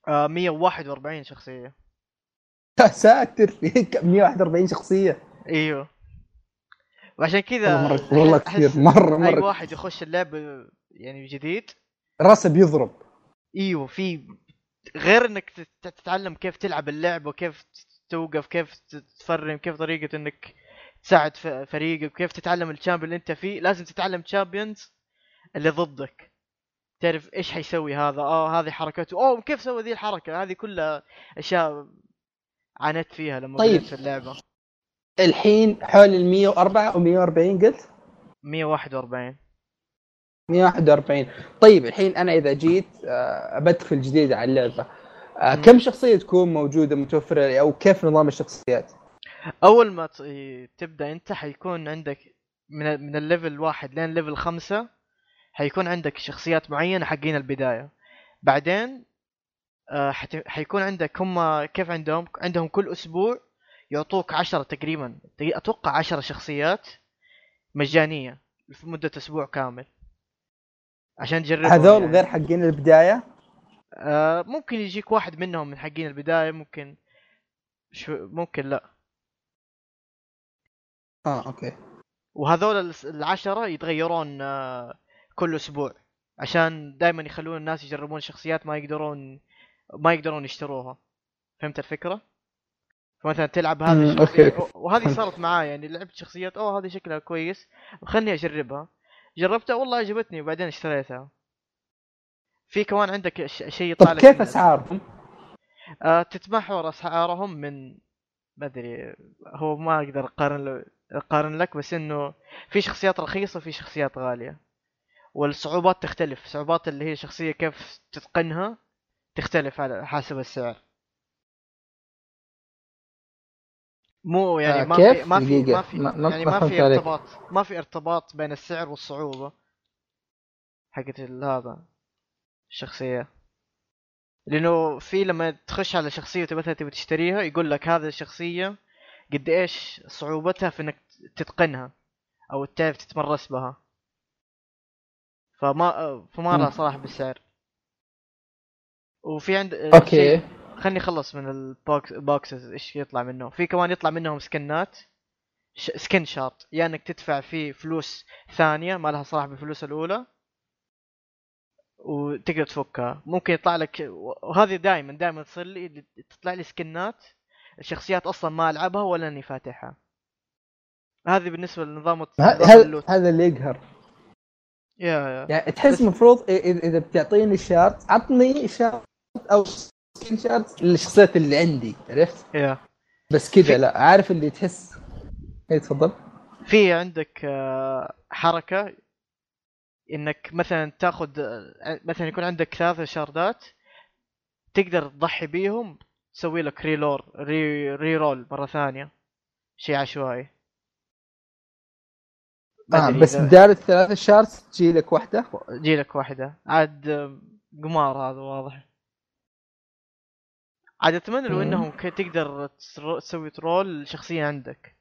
آه 141 شخصية. ساتر فيك. 141 شخصية. إيوه. وعشان كذا والله كثير. مره مرة اي واحد يخش اللعبه يعني جديد. راسه بيضرب إيوه في غير إنك تتعلم كيف تلعب اللعبه وكيف توقف كيف تفرم كيف طريقة إنك تساعد فريقك وكيف تتعلم ال champion اللي انت فيه. لازم تتعلم champions اللي ضدك. تعرف إيش حيسوي هذا؟ آه هذه حركته. أوه كيف سوى ذي الحركة؟ هذه كلها أشياء عانيت فيها لما طيب. في اللعبة. الحين حول ال 104 أو 140 قلت؟ 141 141 طيب الحين أنا إذا جيت آه، بدخل جديد على اللعبة. آه، كم شخصية تكون موجودة متوفرة أو كيف نظام الشخصيات؟ أول ما تبدأ أنت حيكون عندك من من ال level واحد لين level خمسة حيكون عندك شخصيات معينة حقين البداية. بعدين آه، حيكون عندك هم كيف عندهم؟ عندهم كل أسبوع يعطوك عشرة تقريبا أتوقع عشرة شخصيات مجانية في مدة أسبوع كامل. عشان تجربهم هذول يعني. غير حقين البداية؟ آه ممكن يجيك واحد منهم من حقين البداية ممكن شو ممكن لا. آه أوكي وهذول العشرة يتغيرون آه، كل أسبوع عشان دائما يخلون الناس يجربون شخصيات ما يقدرون ما يقدرون يشتروها فهمت الفكرة؟ فمثلا تلعب هذه الشخصية. وهذه. صارت معاي يعني لعبت شخصيات أوه هذه شكلها كويس خلني أجربها جربتها والله عجبتني وبعدين اشتريتها في كمان عندك شيء لك كيف أسعارهم؟ آه تتمحور أسعارهم من ما أدري هو ما أقدر أقارن له أقارن لك بس إنه في شخصيات رخيصة وفي شخصيات غالية والصعوبات تختلف صعوبات اللي هي شخصية كيف تتقنها تختلف على حسب السعر مو يعني آه، ما كيف؟ في ما في. ما في يعني ما في. ارتباط ما في ارتباط بين السعر والصعوبة حقت هذا الشخصية لأنه في لما تخش على شخصية مثلا تبي تشتريها يقول لك هذه الشخصية قد إيش صعوبتها في إنك تتقنها أو تعرف تتمرس بها. فما فما لها مم. صلاح بالسعر. وفي عند okay. شيء- خلني أخلص من ال boxes إيش يطلع منه في كمان يطلع منهم سكنات ش... skin shard yeah يعني إنك تدفع فيه فلوس ثانية ما لها صلاح بالفلوس الأولى. وتقدر تفكها. ممكن يطلع لك وهذه دائما دائما تصير لي تطلع لي سكنات الشخصيات أصلا ما ألعبها ولا إني فاتحها. هذه بالنسبة لنظام هذا هذا اللي يقهر. yeah yeah. يعني تحس المفروض إذا بتعطيني shard عطني shard أو skin shard للشخصيات اللي عندي عرفت؟ yeah. بس كذا لا عارف اللي تحس؟ اي تفضل. في عندك آه، حركة إنك مثلا تأخذ مثلا يكون عندك ثلاثة شاردات تقدر تضحي بيهم تسوي لك reroll re, re-roll مرة ثانية. شيء عشوائي. آه بس بدال الثلاثة shard تجي لك واحدة؟ جي لك واحدة. عاد قمار هذا واضح. عاد أتمنى لو. إنهم تقدر تسوي ت roll شخصية عندك.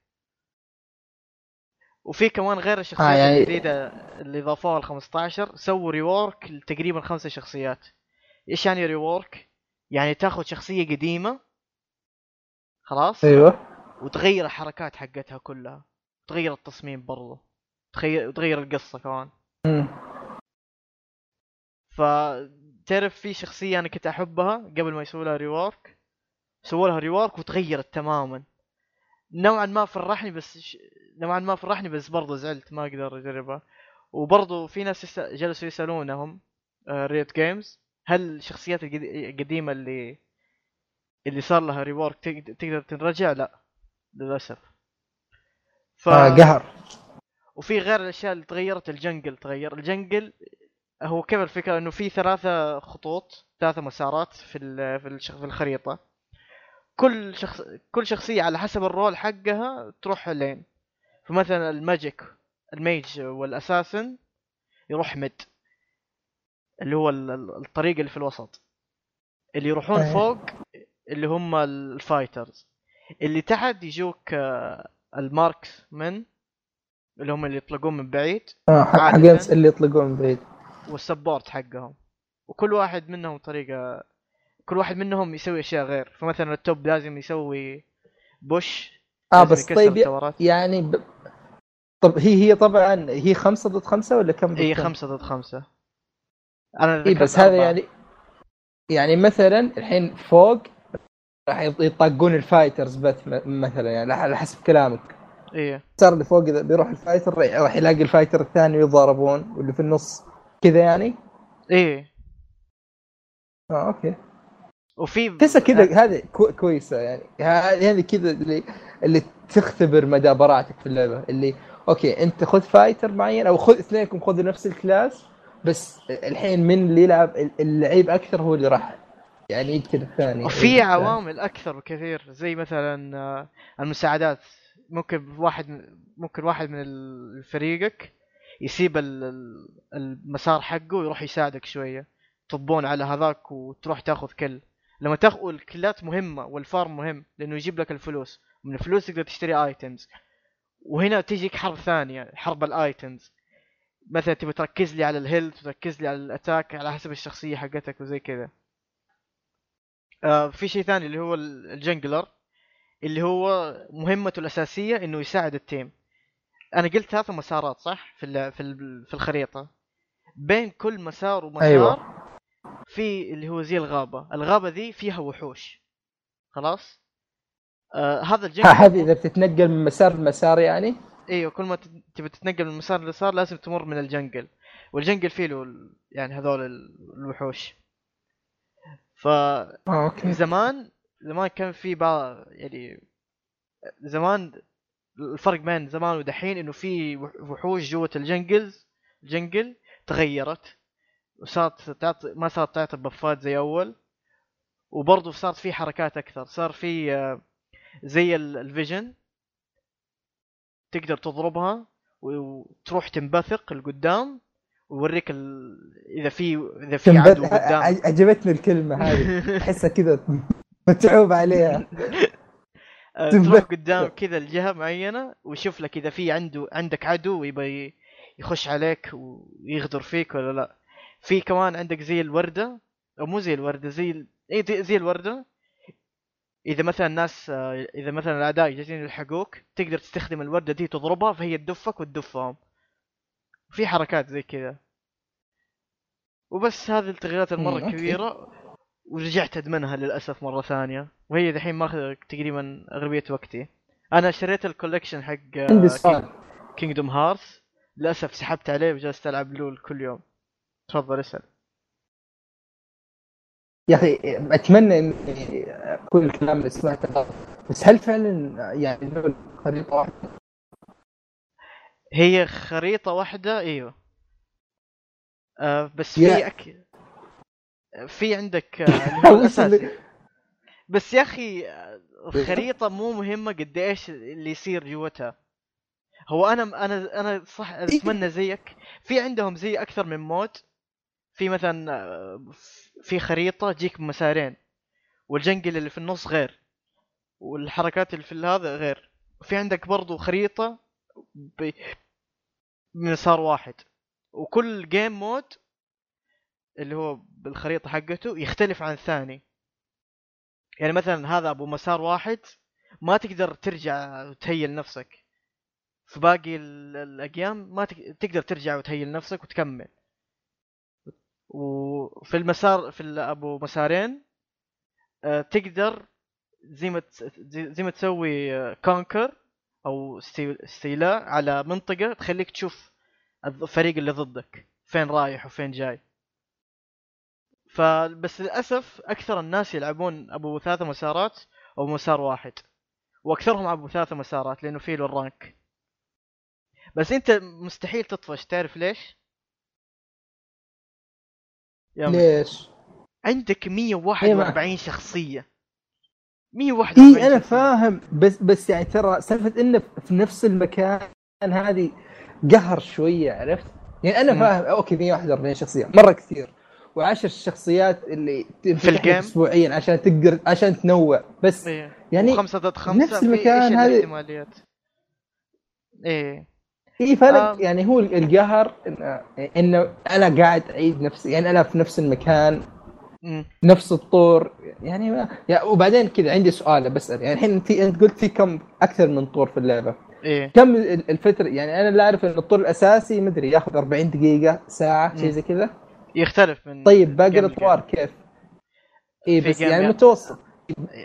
وفي كمان غير الشخصيات آه، يعني- الجديدة اللي ضافوها ال 15 سووا rework لتقريبا خمسة شخصيات. إيش يعني rework؟ يعني تاخذ شخصية قديمة خلاص؟ أيوه. وتغير الحركات حقتها كلها. تغير التصميم برضو. تغير وتغير القصة كمان. مم. فتعرف في شخصية أنا كنت أحبها قبل ما يسووا لها rework سووا لها rework وتغيرت تماما. نوعا ما فرحني بس ش... نوعا ما فرحني بس برضه زعلت ما أقدر أجربها. وبرضه في ناس. جلسوا يسألونهم Riot Games هل الشخصيات القد- القديمة اللي اللي صار لها rework تقدر, ترجع؟ لا للأسف. ف... آه قهر. وفي غير الأشياء اللي تغيرت ال jungle تغير. ال jungle هو كيف الفكرة؟ إنه في ثلاثة خطوط ثلاثة مسارات في في في الخريطة. كل شخص كل شخصية على حسب ال role حقها تروح لين. فمثلا ال magic ال mage وال assassin يروح mid اللي هو ال- ال- الطريق اللي في الوسط. اللي يروحون أيه. فوق اللي هم ال fighters. اللي تحت يجوك آه، ال marksmen اللي هم اللي يطلقون من بعيد. آه حق-. حقين اللي يطلقون من بعيد. وال support حقهم. وكل واحد منهم طريقة كل واحد منهم يسوي أشياء غير. فمثلا ال top لازم يسوي push آه لازم بس طيب. يعني ب... طب هي هي طبعا هي خمسة ضد خمسة ولا كم ضد اي كم؟ خمسة ضد خمسة. أنا اي ذكرت بس هذا. يعني يعني مثلا الحين فوق راح يط- يطاقون ال fighters بس مثلا يعني على حسب كلامك. إيه. المسار اللي فوق إذا بيروح ال fighter راح يلاقي ال fighter الثاني ويتضاربون واللي في النص كذا يعني؟ إيه. آه okay. وفي تحسها كذا هذه كو- كويسة يعني. هذه كذا اللي اللي تختبر مدى براعتك في اللعبة اللي okay أنت خذ fighter معين أو خذ اثنينكم خذوا نفس ال class بس الحين من اللي يلعب اللعيب أكثر هو اللي راح. يعني يقتل الثاني. وفي عوامل أكثر بكثير زي مثلا آه، المساعدات. ممكن واحد ممكن واحد من فريقك يسيب ال- ال- المسار حقه ويروح يساعدك شوية. تطبون على هذاك وتروح تاخذ kill. لما تاخذ ال kills مهمة وال farm مهم لأنه يجيب لك الفلوس. من الفلوس تقدر تشتري items وهنا تجيك حرب ثانية حرب ال items مثلا تبي تركز لي على ال health وتركز لي على ال attack على حسب الشخصية حقتك وزي كذا. آه في شيء ثاني اللي هو ال- ال jungler اللي هو مهمته الأساسية إنه يساعد التيم أنا قلت ثلاث مسارات صح؟ في في الخريطة. بين كل مسار ومسار أيوة. في اللي هو زي الغابة. الغابة ذي فيها وحوش. خلاص؟ آه هذا الجنجلر هذه إذا بتتنقل من مسار لمسار يعني؟ إيوه كل ما تبي تتنقل من مسار ليسار لازم تمر من الجنجل والجنجل فيه له يعني هذول ال- الوحوش. ف آه okay. زمان زمان كان في بعض يعني زمان الفرق بين زمان ودحين إنه في وح- وحوش جوة ال jungles ال jungle تغيرت. وصارت تعطي ما صارت تعطي buffات زي أول. وبرضه صارت في حركات أكثر. صار في آه، زي ال- ال vision. تقدر تضربها وتروح تنبثق لقدام ويوريك ال... إذا في إذا في عدو قدام. عجبتني الكلمة هذه. احسها كذا متعوب عليها. تنبت- تروح قدام كذا الجهه معينة ويشوف لك إذا في عنده عندك عدو ويبي يخش عليك ويغدر فيك ولا لا. في كمان عندك زي الوردة أو مو زي الوردة زي ال... زي- زي الوردة. إذا مثلا الناس آه، إذا مثلا الاعداء جالسين يلحقوك تقدر تستخدم الوردة دي تضربها فهي تدفك وتدفهم. في حركات زي كذا. وبس هذه التغييرات المرة مم، okay. كبيرة ورجعت أدمنها للأسف مرة ثانية. وهي دحين ماخذ تقريبا أغلبية وقتي. أنا شريت ال collection حق عندي سؤال. Kingdom Hearts للأسف سحبت عليه وجلست ألعب LoL كل يوم. تفضل اسأل. يا أخي أتمنى إني كل الكلام اللي سمعته غلط بس هل فعلا يعني خريطة واحدة؟ هي خريطة واحدة؟ إيوه. آه بس في أك... في عندك آه، اللي هو الاساسي بس يا أخي آه، الخريطه مو مهمة قد إيش اللي يصير جوتها. هو أنا أنا أنا صح أتمنى زيك. في عندهم زي أكثر من مود. في مثلا آه، في خريطة تجيك بمسارين والجنجل اللي في النص غير والحركات اللي في هذا غير. وفي عندك برضو خريطة. بمسار واحد. وكل جيم مود اللي هو بالخريطة حقته يختلف عن الثاني. يعني مثلا هذا أبو مسار واحد ما تقدر ترجع وتهيل نفسك. في باقي ال- الأقيام ما تق- تقدر ترجع وتهيل نفسك وتكمل. وفي المسار في أبو مسارين آه، تقدر زي ما زي ما تسوي كونكر أو استي- استيلاء على منطقة تخليك تشوف الفريق اللي ضدك فين رايح وفين جاي فبس للأسف أكثر الناس يلعبون أبو ثلاثة مسارات أو مسار واحد وأكثرهم أبو ثلاثة مسارات لأنه فيه له الرانك بس أنت مستحيل تطفش تعرف ليش؟ ليش؟ عندك إيه 141 شخصية 141 اي أنا. فاهم بس بس يعني ترى سالفة إنه في نفس المكان هذه قهر شوية عرفت؟ يعني أنا. فاهم okay 141 شخصية مرة كثير وعشر الشخصيات اللي لك ال game؟ اسبوعيا عشان تقدر عشان تنوع بس إيه. يعني وخمسة ضد خمسة نفس في المكان إيش هذه- الإحتماليات؟ إيه في فرق آه. يعني هو القهر إنه أنا قاعد أعيد نفسي يعني أنا في نفس المكان مم. نفس الطور يعني ما يعني وبعدين كذا عندي سؤال بسأل يعني الحين في أنت قلت في كم أكثر من طور في اللعبة إيه كم ال- الفترة يعني أنا اللي أعرف إن الطور الأساسي مدري ياخذ 40 دقيقة ساعة شيء. زي كذا يختلف من طيب باقي الأطوار كيف؟ اي في بس يعني يعني. متوسط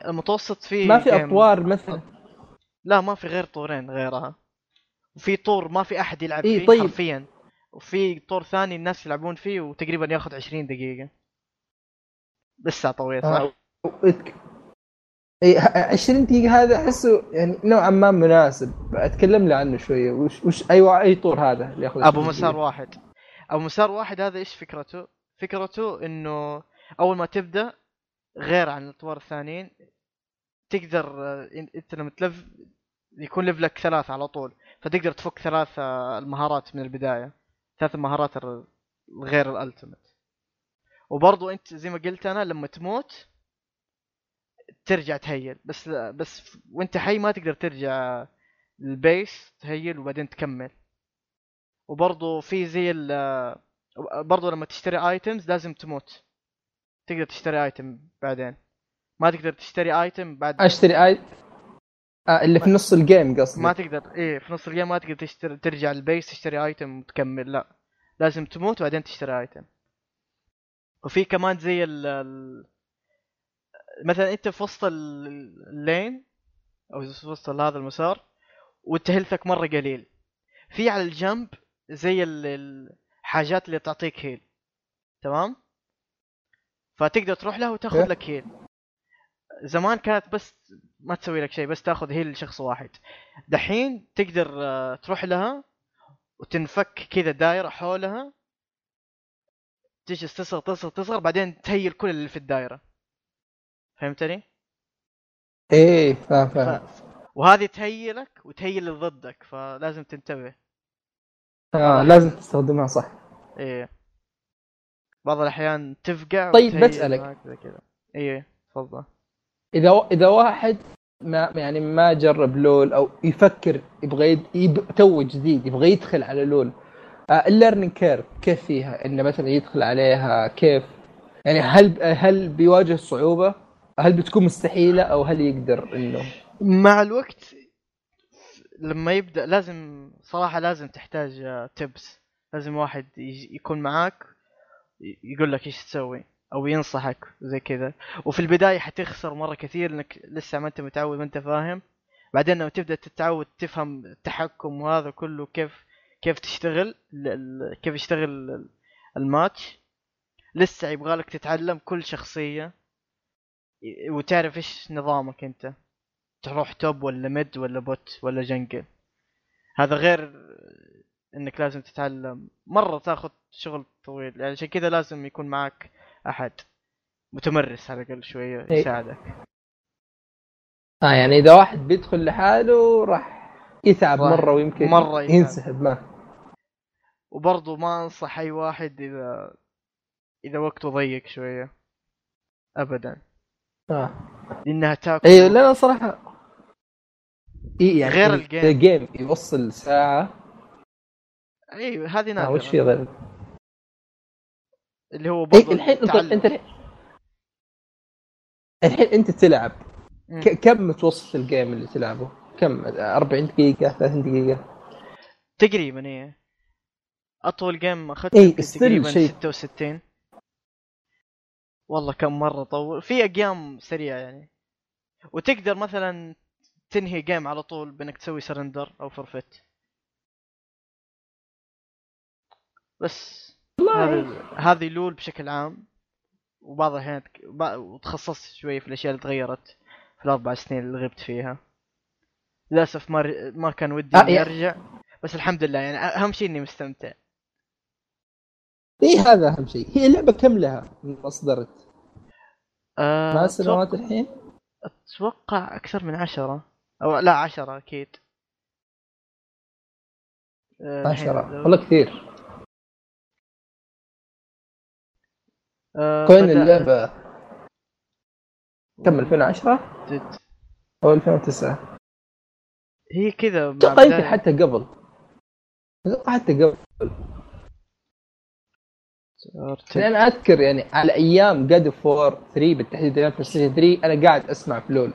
المتوسط فيه ما في أطوار مثلا لا ما في غير طورين غيرها وفي طور ما في أحد يلعب إيه، فيه طيب. حرفيا وفي طور ثاني الناس يلعبون فيه وتقريبا ياخذ 20 دقيقة لسه طويل صح؟ آه. اي 20 دقيقة هذا أحسه يعني نوعا ما مناسب أتكلم لي عنه شوية وش, وش أيوه أي طور هذا اللي ياخذ أبو 20 مسار دقيقة؟ واحد أبو مسار واحد هذا إيش فكرته؟ فكرته إنه أول ما تبدأ غير عن الأطوار الثانيين تقدر آه، أنت لما تلف يكون level ك ثلاثة على طول فتقدر تفك ثلاث آه، المهارات من البداية. ثلاث مهارات غير ال ultimate وبرضو انت زي ما قلت أنا لما تموت ترجع ت heal. بس بس وانت حي ما تقدر ترجع ال base ت heal وبعدين تكمل. وبرضو في زي ال برضو لما تشتري items لازم تموت. تقدر تشتري item بعدين. ما تقدر تشتري item بعد أشتري اي آه اللي في نص ال game قصدي ما تقدر إيه في نص ال game ما تقدر تشتري ترجع ال base تشتري item وتكمل لا. لازم تموت وبعدين تشتري item وفي كمان زي ال ال- مثلا أنت في وسط ال- ال lane أو في وسط هذا المسار وانت هيلثك مرة قليل. في على الجنب زي ال- الحاجات اللي تعطيك هيل تمام؟ فتقدر تروح لها وتاخذ إيه. لك هيل زمان كانت بس ما تسوي لك شيء بس تاخذ هيل لشخص واحد. دحين تقدر آه، تروح لها وتنفك كذا دايرة حولها. تجلس تصغر تصغر تصغر بعدين تهيل كل اللي في الدايرة. فهمتني؟ إيه فاهم ف... فاهم. وهذه ت heal ك وت heal اللي ضدك فلازم تنتبه. آه لازم تستخدمها صح. إيه. بعض الأحيان تفقع طيب، زي كذا. إيه تفضل. إذا إذا واحد ما يعني ما جرب LoL أو يفكر يبغى يد... يب... تو جديد يبغى يدخل على LoL. آه ال learning curve كيف فيها؟ إنه مثلا يدخل عليها كيف؟ يعني هل هل بيواجه صعوبة؟ هل بتكون مستحيلة؟ أو هل يقدر إنه؟ مع الوقت لما يبدأ لازم صراحة لازم تحتاج تبس لازم واحد يكون معاك يقول لك إيش تسوي. أو ينصحك زي كذا. وفي البداية حتخسر مرة كثير انك لسه ما أنت متعود ما أنت فاهم. بعدين لما تبدأ تتعود تفهم التحكم وهذا كله كيف كيف تشتغل كيف يشتغل ال- الماتش. لسه يبغالك تتعلم كل شخصية. وتعرف إيش نظامك أنت. تروح top ولا mid ولا bot ولا jungle. هذا غير إنك لازم تتعلم. مرة تاخذ شغل طويل. يعني عشان كذا لازم يكون معك أحد. متمرس على الأقل شوية إيه. يساعدك. آه يعني إذا واحد بيدخل لحاله راح يتعب مرة ويمكن مرة يتعب. ينسحب ما وبرضه ما أنصح أي واحد إذا إذا وقته ضيق شوية. ابدا. آه. لأنها تاكل. اي لا لا صراحة. اي يعني غير ال- ال game. ال game يوصل ساعة. اي هذه آه نادرة. وش في غير؟ اللي هو اي برضه الحين انت التعلم. أنت الحين الحين أنت تلعب مم. كم متوسط ال game اللي تلعبه؟ كم 40 دقيقة 30 دقيقة؟ تقريبا إيه أطول game اخذت إيه، تقريبا شيء. 66 والله كم مرة طول في أيام سريعة يعني وتقدر مثلا تنهي game على طول بإنك تسوي surrender أو forfeit بس هذه هذه لول بشكل عام وبعض الأحيان وتخصصت شوي في الأشياء اللي تغيرت في الأربع سنين اللي غبت فيها. للأسف ما ر- ما كان ودي آه، إني أرجع بس الحمد لله يعني أهم شيء إني مستمتع. إي هذا أهم شيء. هي اللعبة كم لها؟ من اصدرت؟ آه ما أتوقع- سنوات الحين؟ أتوقع أكثر من عشرة. أو لا عشرة أكيد. آه، الحين 10 لو- والله كثير. آه، كوين اللعبة. كم 2010 جد. أو 2009 هي كذا أتوقع يمكن حتى قبل. أتوقع حتى قبل. يعني أنا أذكر يعني على أيام God of War 4 3 بالتحديد أيام بلاي ستيشن 3 أنا قاعد أسمع في لول.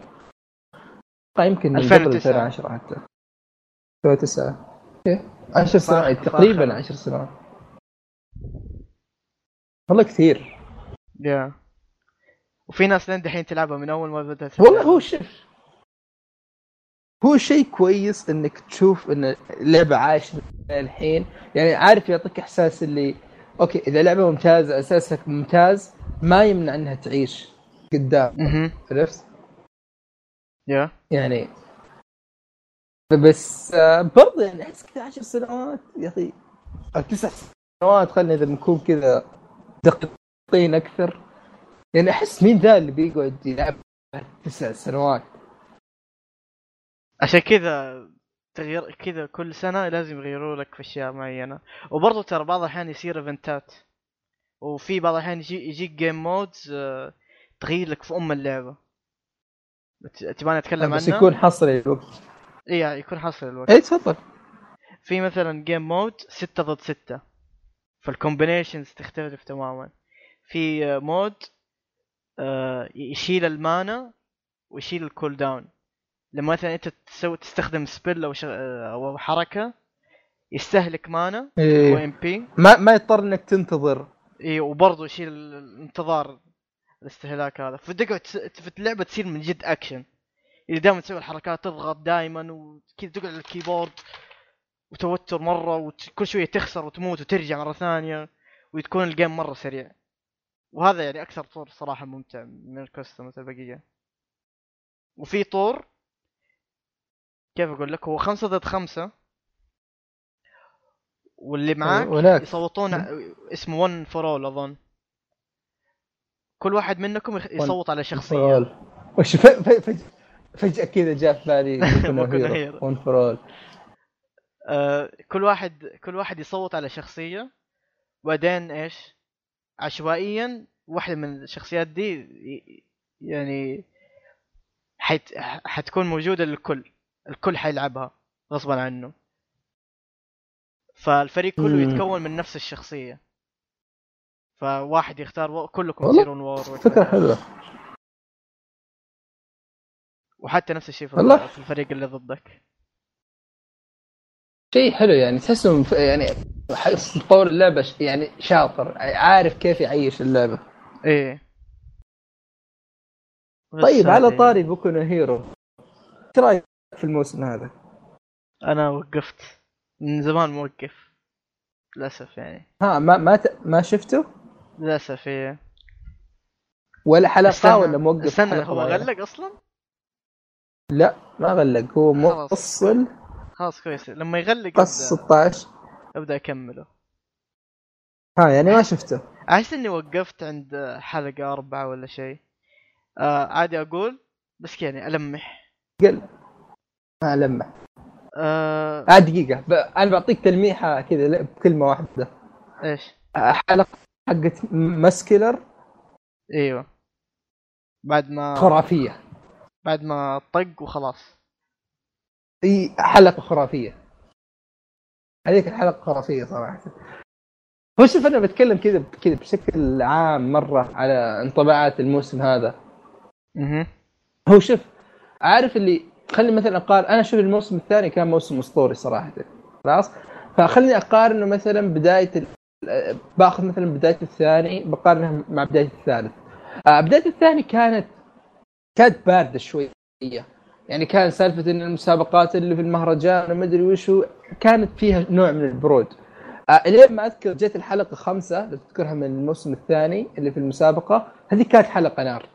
أتوقع يمكن من قبل 2009. 2010 حتى. 2009 okay 10 صح، سنوات. تقريبا 10 سنوات. والله كثير. يا وفي ناس لين دحين تلعبها من أول ما بدأت والله هو شوف هو شيء كويس إنك تشوف إن اللعبة عايشة الحين. يعني عارف يعطيك إحساس اللي أوكي إذا لعبة ممتازة اساسك ممتاز ما يمنع إنها تعيش قدام. عرفت؟ يا يعني بس آه، برضه يعني أحس كذا 10 سنوات يا أخي تسع سنوات خلينا إذا بنكون كذا دقيقين أكثر. يعني أحس مين ذا اللي بيقعد يلعب تسع سنوات؟ عشان كذا تغيير كذا كل سنة لازم يغيروا لك في أشياء معينة. وبرضه ترى بعض الأحيان يصير event ات وفي بعض الأحيان يجي يجيك game modes آه، تغير لك في أم اللعبة. بت- تبغاني أتكلم بس عنها؟ يكون حصل الوقت. إي يكون حصل الوقت. إي تفضل. في مثلا game mode ستة ضد ستة. فال combinations تختلف تماما. في آه، mode آه، يشيل ال mana ويشيل ال cool down. لما مثلا أنت تسوي تستخدم spell أو. آه، أو حركة يستهلك مانا إيه. MP ما ما يضطر إنك تنتظر. اي وبرضه يشيل ال- الانتظار الاستهلاك هذا. فتقعد في اللعبة تصير من جد اكشن اللي دائما تسوي الحركات تضغط دائما وكذا تقعد على ال keyboard وتوتر مرة وكل شوية تخسر وتموت وترجع مرة ثانية وتكون ال game مرة سريع. وهذا يعني أكثر طور صراحة ممتع من ال customs البقية. وفي طور كيف أقول لك؟ هو خمسة ضد خمسة. واللي معاك ولكن. يصوتون اسمه one for all أظن. كل واحد منكم يصوت على شخصية. فول وش فجأة كذا جاء في بالي. one for all كل واحد كل واحد يصوت على شخصية. وبعدين إيش؟ عشوائيا واحدة من الشخصيات دي يعني حت حتكون موجودة للكل. الكل حيلعبها غصبا عنه. فالفريق كله مم. يتكون من نفس الشخصية. فواحد يختار و... كلكم تصيرون وور فكرة حلوة. وحتى نفس الشيء في, والله. في الفريق اللي ضدك. شيء حلو يعني تحسهم يعني مطور اللعبة ش- يعني شاطر. عارف كيف يعيش اللعبة. إيه. طيب على طاري بوكو هيرو إيش رأيك في الموسم هذا؟ أنا وقفت. من زمان موقف. للأسف يعني. ها ما ما ت... ما شفته؟ للأسف إيه. ولا حلقة استنى ولا موقف استنى هو؟ غلق أصلا؟ لا ما غلق. هو. موصل خلاص كويس. لما يغلق قص ابدا 16 أبدأ أكمله. ها يعني ما شفته. أحس إني وقفت عند حلقة أربعة ولا شيء. آه عادي أقول بس يعني ألمح. قل. ما لمح آه آه دقيقة. ب... أنا بعطيك تلميحة كذا بكلمة واحدة. إيش؟ آه، حلقة حقت ماسكيلر إيوه. بعد ما خرافية. بعد ما طق وخلاص. إي حلقة خرافية. هذيك الحلقة خرافية صراحة. هو شوف أنا بتكلم كذا كذا بشكل عام مرة على انطباعات الموسم هذا. أها هو شوف عارف اللي خلي مثلا اقارن أنا أشوف الموسم الثاني كان موسم أسطوري صراحة. خلاص؟ فخليني أقارنه مثلا بداية ال... باخذ مثلا بداية الثاني بقارنها مع بداية الثالث. آه بداية الثاني كانت كانت باردة شوية. يعني كان سالفة إن المسابقات اللي في المهرجان وما أدري وشو كانت فيها نوع من البرود. آه الين ما أذكر جت الحلقة خمسة لو تذكرها من الموسم الثاني اللي في المسابقة هذه كانت حلقة نار.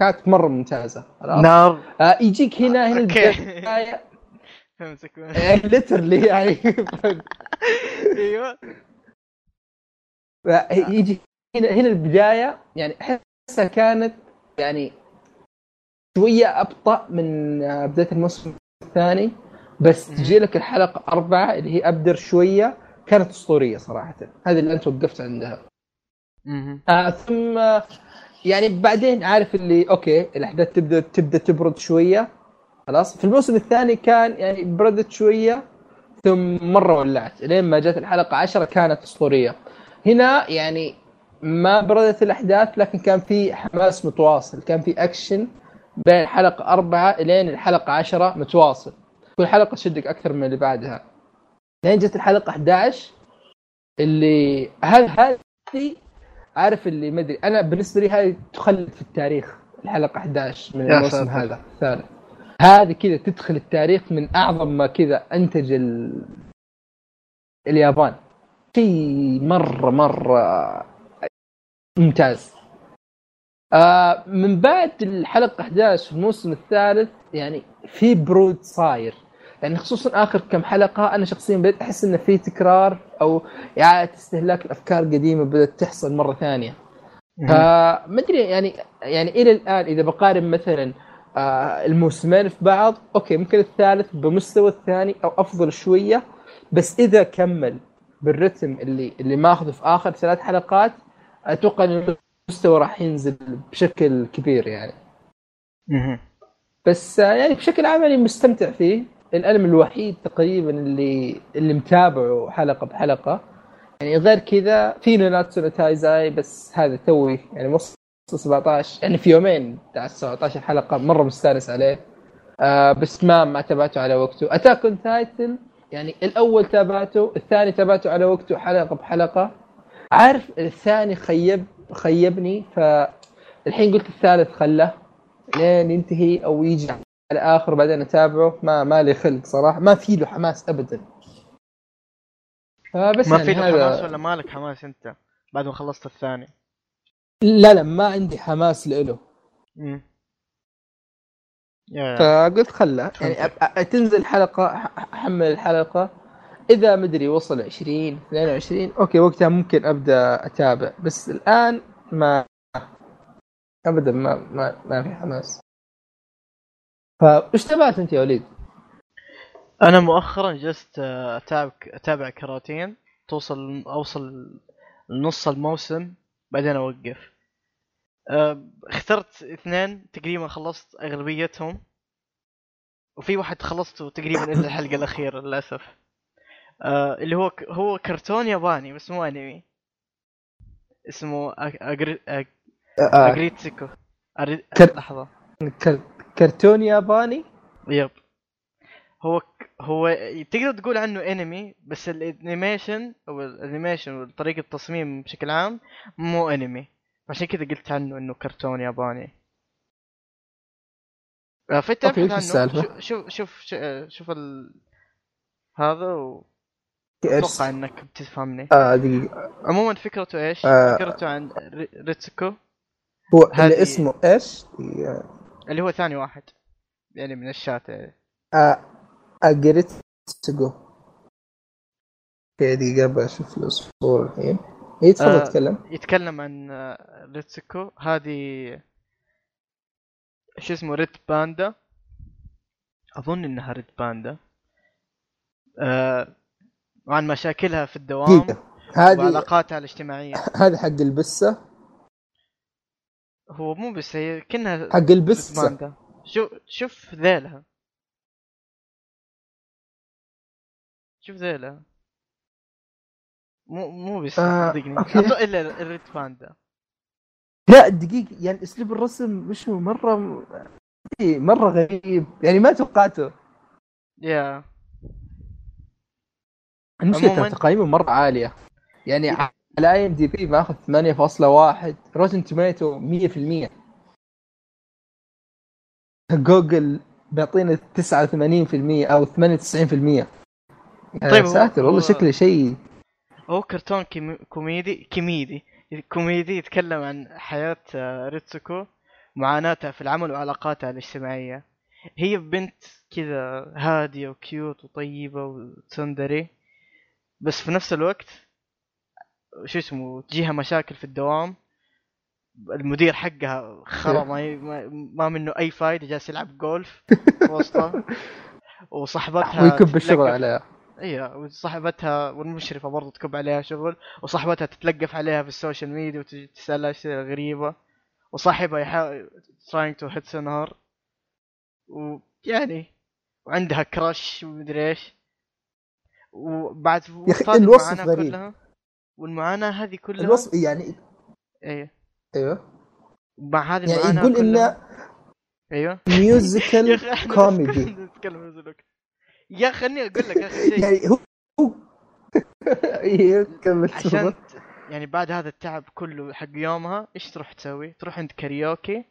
كانت مرة ممتازة. نار. آه يجيك هنا هنا. البدايه أمسك. ليترلي يعني. أيوه. يجي هنا هنا البداية يعني أحسها كانت يعني شوية أبطأ من آه، بداية الموسم الثاني بس. تجي لك الحلقة أربعة اللي هي أبدر شوية كانت أسطورية صراحة هذه اللي أنت وقفت عندها. آه ثم آه، يعني بعدين عارف اللي okay الأحداث تبدأ تبدأ تبرد شوية خلاص في الموسم الثاني كان يعني بردت شوية ثم مرة ولعت لين ما جت الحلقة 10 كانت أسطورية هنا يعني ما بردت الأحداث لكن كان في حماس متواصل كان في أكشن بين الحلقة أربعة لين الحلقة 10 متواصل. كل حلقة تشدك أكثر من اللي بعدها. لين جت الحلقة 11 اللي هذه هذه عارف اللي ما أدري أنا بالنسبة لي هذه تخلد في التاريخ الحلقة 11 من الموسم. هذا الثالث هذه كذا تدخل التاريخ من أعظم ما كذا أنتج ال... اليابان. شيء مرة مرة ممتاز. آه من بعد الحلقة 11 في الموسم الثالث يعني في برود صاير. يعني خصوصا آخر كم حلقة أنا شخصيا بدأت أحس إنه في تكرار أو إعادة استهلاك الأفكار القديمة بدأت تحصل مرة ثانية. فما أدري يعني يعني إلى الآن إذا بقارن مثلا آه الموسمين في بعض أوكي ممكن الثالث بمستوى الثاني أو أفضل شوية بس إذا كمل بالرتم اللي اللي ماخذه في آخر ثلاث حلقات أتوقع ان المستوى راح ينزل بشكل كبير يعني. مهم. بس يعني بشكل عام يعني مستمتع فيه. الانمي الوحيد تقريبا اللي اللي متابعه حلقة بحلقة. يعني غير كذا في نوناتسو نو تايزاي بس هذا توي يعني وصل 17 يعني في يومين بتاع 17 حلقه مرة مستانس عليه. آه بس ما ما تابعته على وقته. اتاك اون تايتن يعني الأول تابعته الثاني تابعته على وقته حلقة بحلقة. عارف الثاني خيب؟ خيبني فالحين قلت الثالث خله لين ينتهي أو يجي على آخر بعدين أتابعه. ما ما لي خلق صراحة. ما في له حماس ابدا. فبس ما يعني في هذا حماس ولا مالك حماس أنت بعد ما خلصت الثاني؟ لا لا ما عندي حماس له. فقلت خله. يعني تنزل حلقة أحمل الحلقة. إذا مدري وصل 20 22 أوكي وقتها ممكن أبدأ أتابع. بس الآن ما ابدا ما ما, ما في حماس. فايش تابعت أنت يا وليد؟ أنا مؤخرا جلست أتابع أتابع كراتين توصل أوصل لنص الموسم بعدين أوقف. آه، اخترت اثنين تقريبا خلصت أغلبيتهم. وفي واحد خلصته تقريبا إلا الحلقة الأخيرة للأسف. آه، اللي هو هو كرتون ياباني بس مو أنمي. اسمه أجري... آه اجريتسيكو أري... كر- لحظة. كر- كرتون ياباني؟ يب. هو. هو تقدر تقول عنه أنمي بس ال animation أو ال animation وطريقة التصميم بشكل عام مو أنمي. عشان كذا قلت عنه إنه كرتون ياباني. آه، فانت عنه؟ شوف شوف شوف, شوف ال... هذا إيش؟ واتوقع إنك بتفهمني آه دقيقة عموما فكرته إيش؟ آه. فكرته عن ري- ريتسوكو هو اللي اسمه إيش؟ اللي هو ثاني واحد يعني من الشات يعني. آه اجريتسجو okay دقيقة بشوف له الصورة الحين اي تفضل آه. تكلم يتكلم عن آه، ريتسوكو هذه شو اسمه red panda أظن إنها red panda آه وعن مشاكلها في الدوام هذه وعلاقاتها الاجتماعية. هذه حق البسة؟ هو مو بس هي كأنها حق باندا شوف شوف ذيلها. شوف ذيلها. مو مو بس آه، صدقني. أظن إلا ال red panda لا دقيقة يعني أسلوب الرسم مش مرة مرة غريب. يعني ما توقعته. يا المشكلة تقييمه مرة عالية. يعني على IMDb ماخذ 8.1 Rotten Tomatoes 100% جوجل بيعطينا 89% أو 98% طيب، طيب ساتر والله شكله شيء. هو كرتون كيمي- كوميدي كوميدي. كوميدي يتكلم عن حياة آه، ريتسوكو معاناتها في العمل وعلاقاتها الاجتماعية. هي بنت كذا هادية و cute وطيبة و tsundere بس في نفس الوقت شو اسمه تجيها مشاكل في الدوام. المدير حقها خرا ما, ي- ما, منه أي فايدة جالس يلعب جولف وسطها. وصاحبتها وتكب الشغل عليها. أيوه وصاحبتها والمشرفة برضو تكب عليها شغل. وصاحبتها تتلقف عليها في ال social media وتسالها اشياء غريبة. وصاحبها يحاول trying to hit on her ويعني وعندها crush ومدري إيش. وبعد وسط هذه الوصف غريب. كلها والمعاناة هذه كلها. الوصف يعني أيوه أيوه. مع هذه يعني يقول انه إيوه. يا musical أخي كوميدي يا أخي خليني أقول لك اخر شيء. يعني هو هو كمل عشان يعني بعد هذا التعب كله حق يومها إيش تروح تسوي؟ تروح عند كاريوكي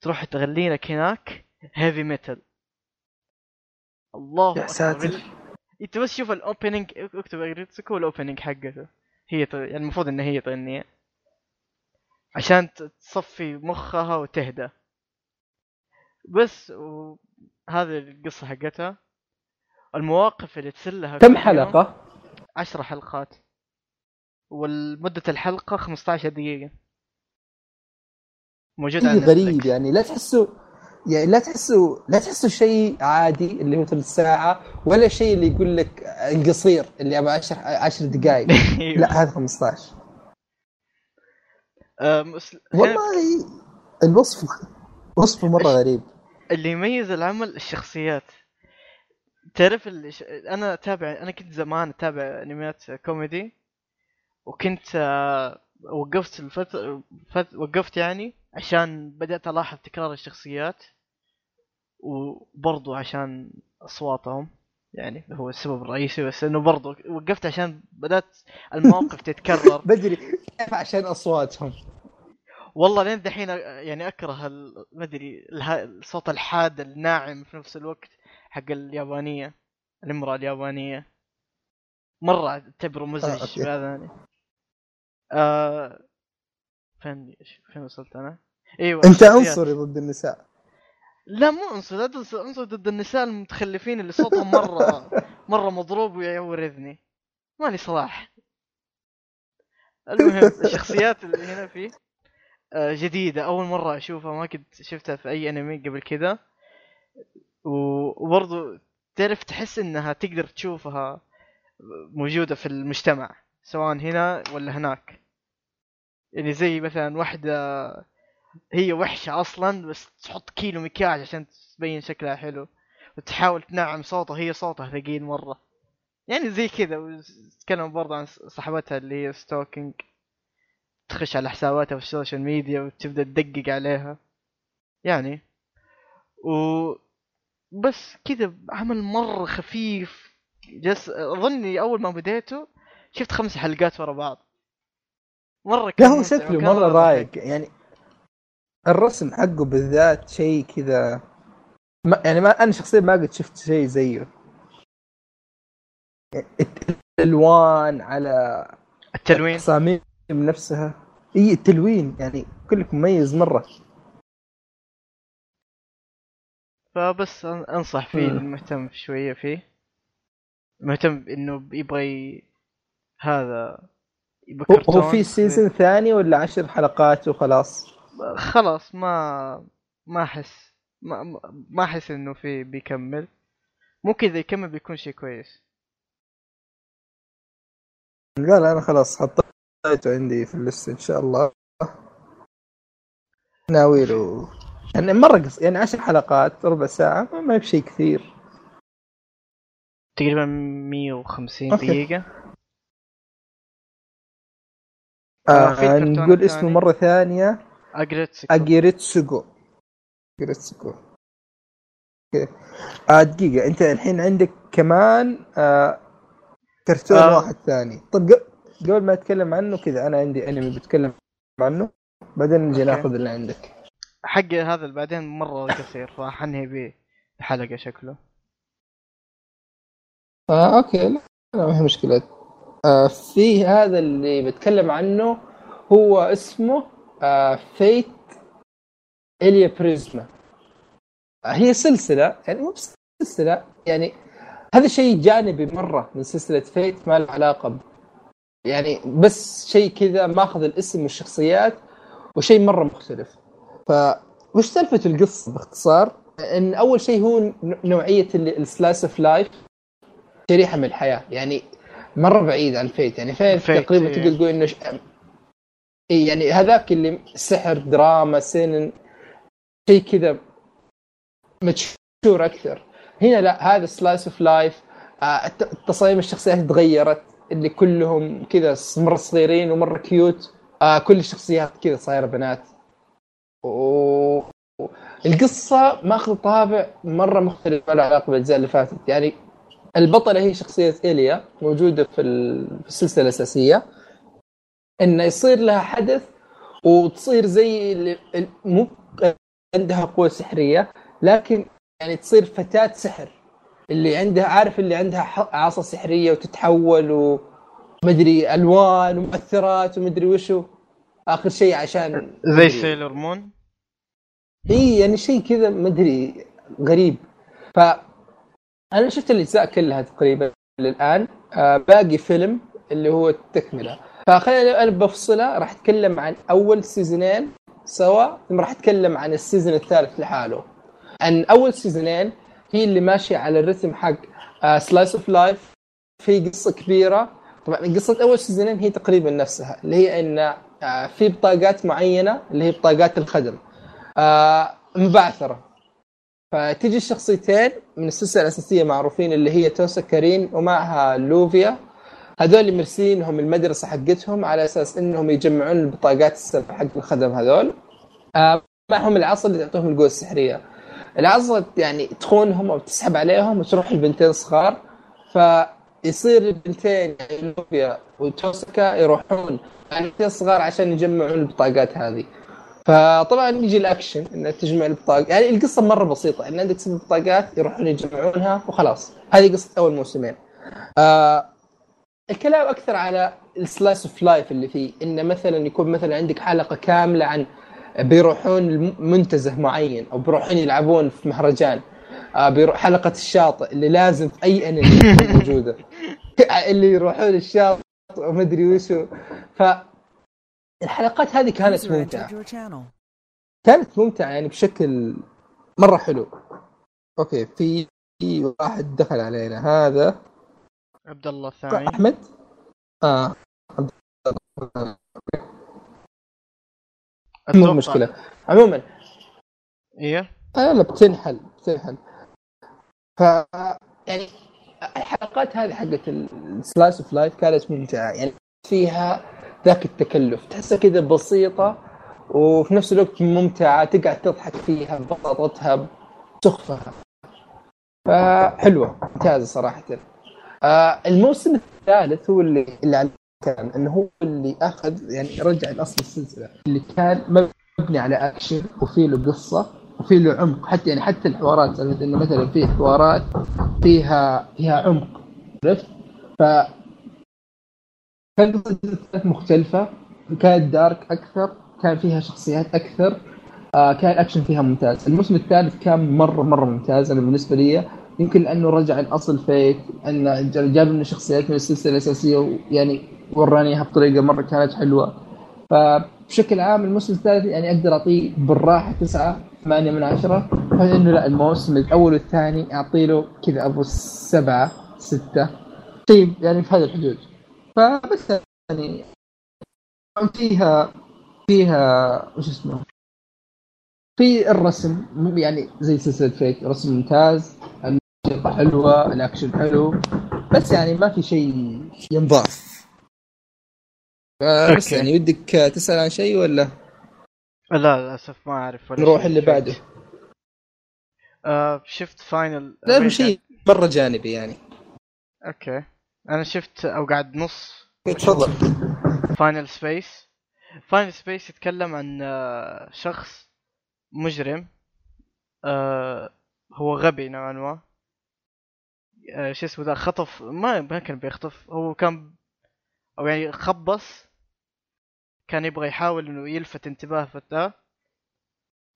تروح تغني لك هناك heavy metal الله يا. ساتر. انت بس شوف ال opening اكتب اجريتسكو ال opening حقته. هي يعني المفروض إن هي تغني عشان تصفي مخها وتهدى. بس و... هذه القصة حقتها. المواقف اللي تصير لها كم حلقة؟ عشر حلقات. والمدة الحلقة 15 دقيقة. موجود على شيء غريب. يعني. لا تحسوا يعني لا تحسوا لا تحسوا شيء عادي اللي هو ثلث ساعه ولا شيء اللي يقول لك القصير اللي أبغى 10 10 دقائق. لا هذا 15 آه، مس- والله الوصف وصفه مرة غريب. اللي يميز العمل الشخصيات. تعرف الش... أنا اتابع أنا كنت زمان أتابع أنميات كوميدي وكنت آه، وقفت الفترة فت... وقفت يعني عشان بدأت ألاحظ تكرار الشخصيات وبرضو عشان أصواتهم يعني هو السبب الرئيسي بس إنه برضو وقفت عشان بدأت المواقف تتكرر. بدري كيف عشان أصواتهم؟ والله لين دحين يعني أكره ما أدري الصوت الحاد الناعم في نفس الوقت حق اليابانية الإمرأة اليابانية. مرة أعتبره مزعج آه، أوكي. في اذاني آه فين فين وصلت أنا؟ إيوه أنت. عنصري ضد النساء. لا مو عنصر لا تنص- عنصر ضد النساء المتخلفين اللي صوتهم مرة مرة مضروب ويعور اذني ماني صلاح. المهم الشخصيات اللي هنا فيه آه، جديدة. أول مرة أشوفها ما كنت شفتها في أي أنمي قبل كذا. وبرضو تعرف تحس إنها تقدر تشوفها موجودة في المجتمع سواء هنا ولا هناك. يعني زي مثلا واحدة هي وحشة أصلا بس تحط كيلو مكياج عشان تبين شكلها حلو. وتحاول تنعم صوتها هي صوتها ثقيل مرة. يعني زي كذا وتتكلم برضه عن صاحبتها اللي هي stalking تخش على حساباتها في ال social media وتبدأ تدقق عليها. يعني. و بس كذا عمل مرة خفيف. بس أظني أول ما بديته شفت خمس حلقات ورا بعض. مرة لا كان هو ممتع شكله مرة. رايق يعني الرسم حقه بالذات شيء كذا. ما يعني ما أنا شخصيا ما قد شفت شيء زيه. الألوان على التلوين. التصاميم نفسها. إي التلوين. يعني كلك مميز مرة. فبس أن- أنصح فيه. المهتم شوية فيه. مهتم إنه يبغى. هذا هو- في season ثاني ولا عشر حلقات وخلاص؟ خلاص ما ما أحس ما ما- أحس إنه في بيكمل. ممكن اذا يكمل بيكون شيء كويس. قال أنا خلاص حطيته عندي في ال list إن شاء الله. ناوي له. يعني مرة قص يعني عشر حلقات ربع ساعة ما- بشيء كثير. تقريبا 150 okay. آه الكرتون نقول اسمه. مرة ثانية. اجريت اجيريتسوغو اجيريتسوغو okay. آه دقيقة أنت الحين عندك كمان آه كرتون آه. واحد ثاني. طب قبل ما أتكلم عنه كذا أنا عندي أنمي بتكلم عنه. بعدين نجي okay. ناخذ اللي عندك. حق هذا اللي بعدين مرة قصير راح أنهي به حلقة شكله. آه okay. لا, ما هي مشكلة. آه في هذا اللي بتكلم عنه هو اسمه آه فيت إليا بريزما آه هي سلسلة يعني مو سلسلة يعني هذا شيء جانبي مرة من سلسلة فيت ما له علاقة يعني بس شيء كذا ماخذ الاسم والشخصيات وشيء مرة مختلف. ف وش سالفة القصة باختصار؟ إن أول شيء هو نوعية ال slice of life شريحة من الحياة. يعني مرة بعيد عن فيت يعني فيت فيت، تقريبا إيه. تقدر تقول إنه ش... إيه يعني هذاك اللي سحر دراما seinen شيء كذا mature أكثر. هنا لا هذا slice of life التصاميم الشخصيات تغيرت اللي كلهم كذا مرة صغيرين ومرة cute آه كل الشخصيات كذا صايرة بنات. و... القصة ماخذ طابع مرة مختلف ما له علاقة بالأجزاء اللي فاتت. يعني البطلة هي شخصية إيليا موجودة في ال- في السلسلة الأساسية. انه يصير لها حدث وتصير زي مو عندها قوة سحرية لكن يعني تصير فتاة سحر. اللي عندها عارف اللي عندها عصا سحرية وتتحول ومدري ألوان ومؤثرات ومدري وشو. آخر شيء عشان زي سيلور مون اي يعني شيء كذا مدري غريب. ف أنا شفت الأجزاء كلها تقريبا للآن. آه باقي فيلم اللي هو التكمله فخلينا أنا بفصله. راح أتكلم عن أول season ين سوا ثم راح أتكلم عن ال season الثالث لحاله. عن أول season ين هي اللي ماشية على الرتم حق slice of life في قصة كبيرة. طبعا قصة أول سيزونين هي تقريبا نفسها اللي هي إن آه في بطاقات معينة اللي هي بطاقات الخدم آه مبعثرة. فتجي الشخصيتين من السلسلة الأساسية معروفين اللي هي توسا كارين ومعها لوفيا. هذول مرسلينهم المدرسة حقتهم على أساس إنهم يجمعون البطاقات السبع حق الخدم هذول. آه معهم العصا اللي تعطيهم القوة السحرية. العصا يعني تخونهم أو تسحب عليهم وتروح البنتين صغار. فيصير البنتين يعني لوفيا وتوسكا يروحون البنتين صغار عشان يجمعون البطاقات هذه. فطبعا يجي الأكشن انك تجمع البطاقات يعني القصة مرة بسيطة إن عندك سبع بطاقات يروحون يجمعونها وخلاص. هذه قصة أول موسمين. آه الكلام أكثر على ال slice of life اللي فيه انه مثلا يكون مثلا عندك حلقة كاملة عن بيروحون منتزه معين أو بيروحون يلعبون في مهرجان. آه بيروح حلقة الشاطئ اللي لازم في أي انمي موجودة. اللي يروحون الشاطئ ومدري وشو. ف الحلقات هذه كانت ممتعة. كانت ممتعة يعني بشكل مرة حلو. أوكي في في واحد دخل علينا. هذا عبد الله الثاني أحمد. آه عبد الله. مو مشكلة. عموما. إيه. لا لا بتنحل بتنحل. ف يعني الحلقات هذه حقت ال slice of life كانت ممتعة. يعني فيها ذاك التكلف. تحسها كذا بسيطة وفي نفس الوقت ممتعة تقعد تضحك فيها ببساطتها بسخفها فحلوة ممتازة صراحة. آه الموسم الثالث هو اللي اللي كان إنه هو اللي أخذ يعني رجع لأصل السلسلة اللي كان مبني على أكشن وفي له قصة وفي له عمق. حتى يعني حتى الحوارات إنه مثلا في حوارات فيها فيها عمق. عرفت؟ ف كانت قصة مختلفة كانت دارك أكثر كان فيها شخصيات أكثر آه كان الأكشن فيها ممتاز. الموسم الثالث كان مرة مرة ممتاز أنا بالنسبة لي. يمكن لأنه رجع الأصل فيك أن جاب لنا شخصيات من السلسلة الأساسية ويعني ورانيها بطريقة مرة كانت حلوة. فبشكل عام الموسم الثالث يعني أقدر أعطيه بالراحة تسعة ثمانية من عشرة بحيث إنه لا الموسم الأول والثاني أعطي له كذا أبو سبعة ستة. طيب يعني في هذه الحدود. فبس يعني فيها فيها وش اسمه في الرسم يعني زي سلسلة Fate رسم ممتاز الموسيقى حلوة الأكشن حلو بس يعني ما في شيء ينضاف. بس. يعني ودك تسأل عن شيء ولا؟ لا للأسف ما أعرف ولا نروح. اللي بعده. آه شفت Final لا شيء مره جانبي يعني. okay. أنا شفت أو قاعد نص. تفضل Final Space Final Space يتكلم عن آه، شخص مجرم آه، هو غبي نوعا ما. آه، شو اسمه ذا خطف ما ما كان بيخطف هو كان أو يعني خبص. كان يبغى يحاول إنه يلفت انتباه فتاة.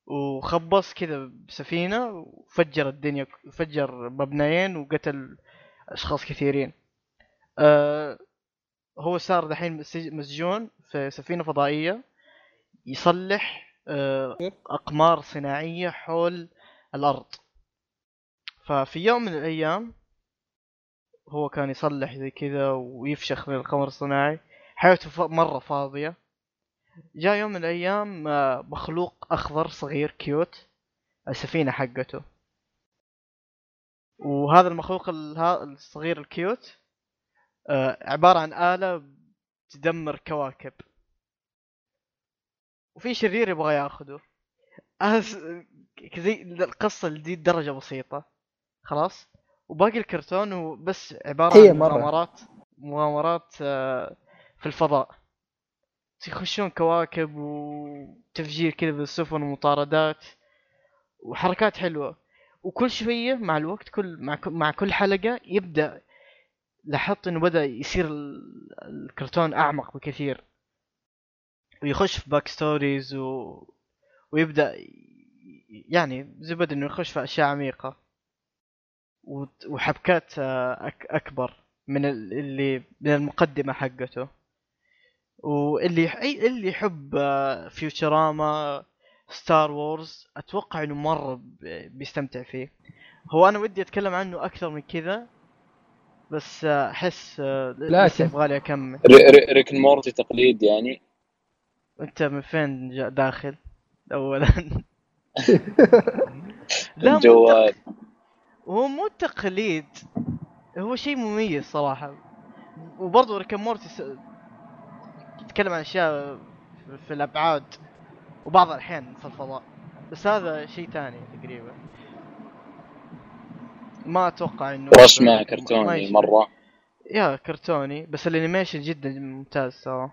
وخبص كذا بسفينة وفجر الدنيا فجر مبنيين وقتل أشخاص كثيرين. آه هو صار دحين مسج- مسجون في سفينة فضائية يصلح آه أقمار صناعية حول الأرض. ففي يوم من الأيام هو كان يصلح زي كذا ويفشخ من القمر الصناعي. حياته ف- مرة فاضية. جاء يوم من الأيام آه، مخلوق أخضر صغير cute السفينة حقته. وهذا المخلوق الصغير الكيوت آه، عبارة عن آلة تدمر كواكب. وفي شرير يبغى ياخذه. أس... زي القصة لدي درجة بسيطة. خلاص؟ وباقي الكرتون هو بس عبارة هي عن مرة. مغامرات مغامرات آه، في الفضاء. يخشون كواكب وتفجير كذا بالسفن ومطاردات وحركات حلوة. وكل شوية مع الوقت كل مع كل- مع كل حلقة يبدأ لاحظت إنه بدأ يصير ال- الكرتون أعمق بكثير. ويخش في back stories و... ويبدأ يعني زبد إنه يخش في أشياء عميقة. وحبكات آه،. أكبر من ال- اللي من المقدمة حقته. واللي اللي يحب Futurama Star Wars أتوقع إنه مرة بيستمتع فيه. هو أنا ودي أتكلم عنه أكثر من كذا بس احس آه، لكن- يبغالي أكمل. Ri- Ri- Rick Morty تقليد يعني. أنت من فين داخل؟ اولا. لا تق- هو مو تقليد هو شيء مميز صراحة. وبرضه Rick Morty س... يتكلم عن أشياء في- في الأبعاد وبعض الأحيان في الفضاء. بس هذا شيء ثاني تقريبا. ما أتوقع إنه رسمة ما كرتوني. مرة. يا كرتوني بس ال animation جدا ممتاز ترى.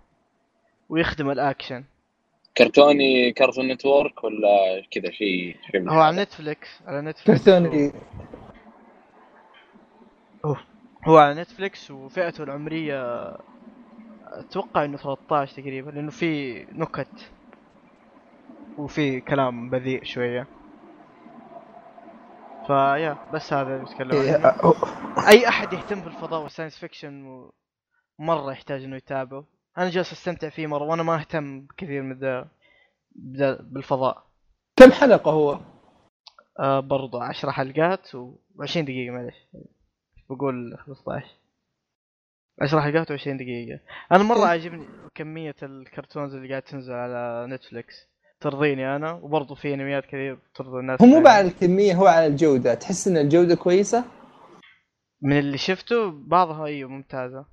ويخدم الأكشن. كرتوني Cartoon Network ولا كذا شيء هو على هذا؟ Netflix على Netflix. كرتوني. هو على Netflix وفئته العمرية أتوقع إنه 13 تقريبا لأنه في نكت. وفي كلام بذيء شوية. فيا بس هذا اللي بتكلم إيه، عنه أي أحد يهتم بالفضاء وال science fiction و- مرة يحتاج إنه يتابعه. أنا جالس أستمتع فيه مرة وأنا ما أهتم كثير من ذا بالفضاء. كم حلقة هو؟ آه برضو 10 حلقات و20 دقيقة معلش بقول 15 10 حلقات و20 دقيقة. أنا مرة عاجبني كمية الكرتونز اللي قاعد تنزل على نتفليكس. ترضيني أنا وبرضو في أنميات كثير ترضي الناس هو مو ثانية. على الكمية هو على الجودة تحس إن الجودة كويسة؟ من اللي شفته بعضها أيوه ممتازة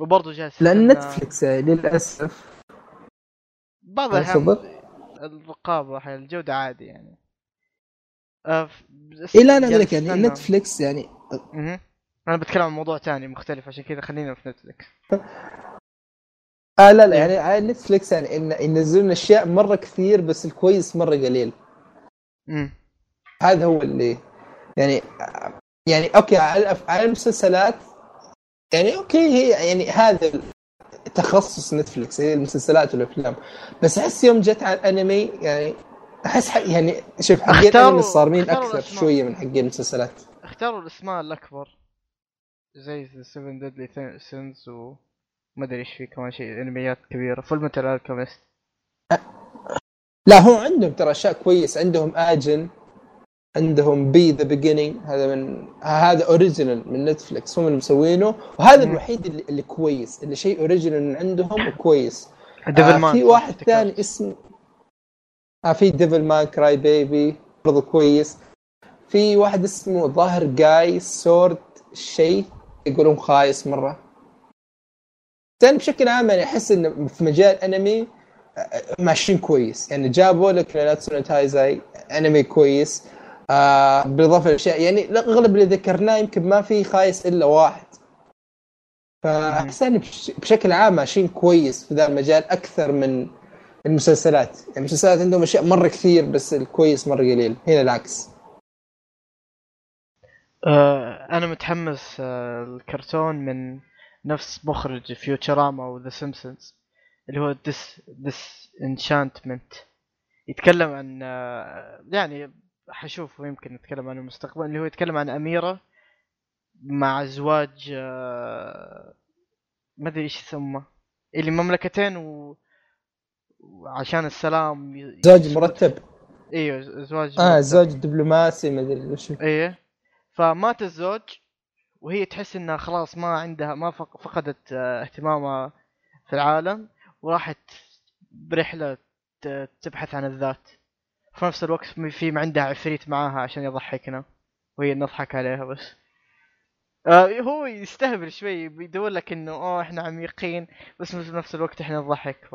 وبرضو جالس لأن نتفلكس يعني للأسف بعض؟ الرقابة أحيانا الجودة عادي يعني آه ف- بس اي لا أنا أقول لك يعني. Netflix يعني مهم. أنا بتكلم عن موضوع تاني مختلف عشان كذا خلينا في Netflix آه لا لا يعني على Netflix يعني إن ينزلون أشياء مرة كثير بس الكويس مرة قليل. امم هذا هو اللي يعني يعني okay على المسلسلات يعني okay هي يعني هذا تخصص Netflix هي المسلسلات والأفلام. بس أحس يوم جت على الأنمي يعني أحس حق يعني شوف حقين الأنمي صارمين أكثر. شوية من حقين المسلسلات. اختاروا الأسماء الأكبر زي The 7 Deadly Sins و ما أدري إيش في كمان شيء أنميات كبيرة. Fullmetal Alchemist لا هو عندهم ترى أشياء كويس. عندهم Ajin عندهم B The Beginning هذا من هذا original من Netflix هم اللي مسوينه. وهذا مم. الوحيد اللي, اللي كويس. اللي شيء original من عندهم وكويس. Devil آه man في واحد. ثاني اسمه آه في Devilman Crybaby برضو كويس. في واحد اسمه ظاهر Gai Sword شيء يقولون خايس مرة. يعني بشكل عام يعني أحس انه في مجال أنمي آه، ماشيين كويس. يعني جابوا لك no Taizai أنمي كويس. آه بالإضافة لأشياء يعني اغلب اللي ذكرناه يمكن ما في خايس إلا واحد. فأحس بش- بشكل عام ماشيين كويس في ذا المجال أكثر من المسلسلات. يعني المسلسلات عندهم أشياء مرة كثير بس الكويس مرة قليل. هنا العكس. آه أنا متحمس آه الكرتون من نفس مخرج Futurama و The Simpsons اللي هو Dis Disenchantment يتكلم عن آه يعني حشوفه يمكن نتكلم عنه مستقبلا اللي هو يتكلم عن أميرة مع زواج آه ما أدري إيش يسمى اللي مملكتين و... وعشان السلام ي- زواج مرتب. أيوه زواج آه مرتب. زواج دبلوماسي ما أدري وش إيه. فمات الزوج وهي تحس إنها خلاص ما عندها ما فق- فقدت آه، اهتمامها في العالم وراحت برحلة تبحث عن الذات. في نفس الوقت في عندها عفريت معاها عشان يضحكنا وهي نضحك عليها بس. آه هو يستهبل شوي بيدور لك إنه اوه إحنا عميقين بس في نفس الوقت إحنا نضحك ف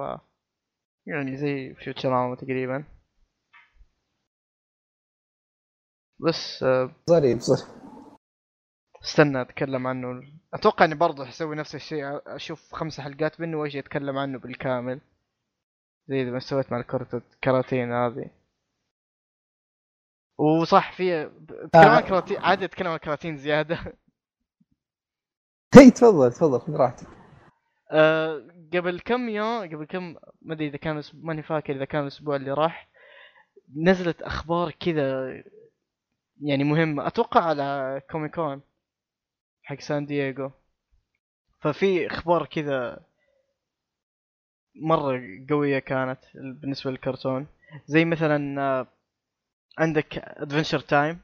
يعني زي فيوتشراما تقريبا. بس آه ظريف ظريف استنى اتكلم عنه. أتوقع اني برضه حسوي نفس الشيء أشوف خمس حلقات منه واجي اتكلم عنه بالكامل. زي ما سويت مع الكراتين هذه. وصح في بتكلم عن كراتين عادي اتكلم عن كراتين زيادة. هي تفضل تفضل خذ راحتك. آه، قبل كم يوم قبل كم ما أدري إذا كان أسبوع- ماني فاكر إذا كان الأسبوع اللي راح. نزلت أخبار كذا يعني مهمة. أتوقع على كوميكون. حق سان دييغو. ففي أخبار كذا مرة قوية كانت بالنسبة للكرتون. زي مثلا آه، عندك Adventure Time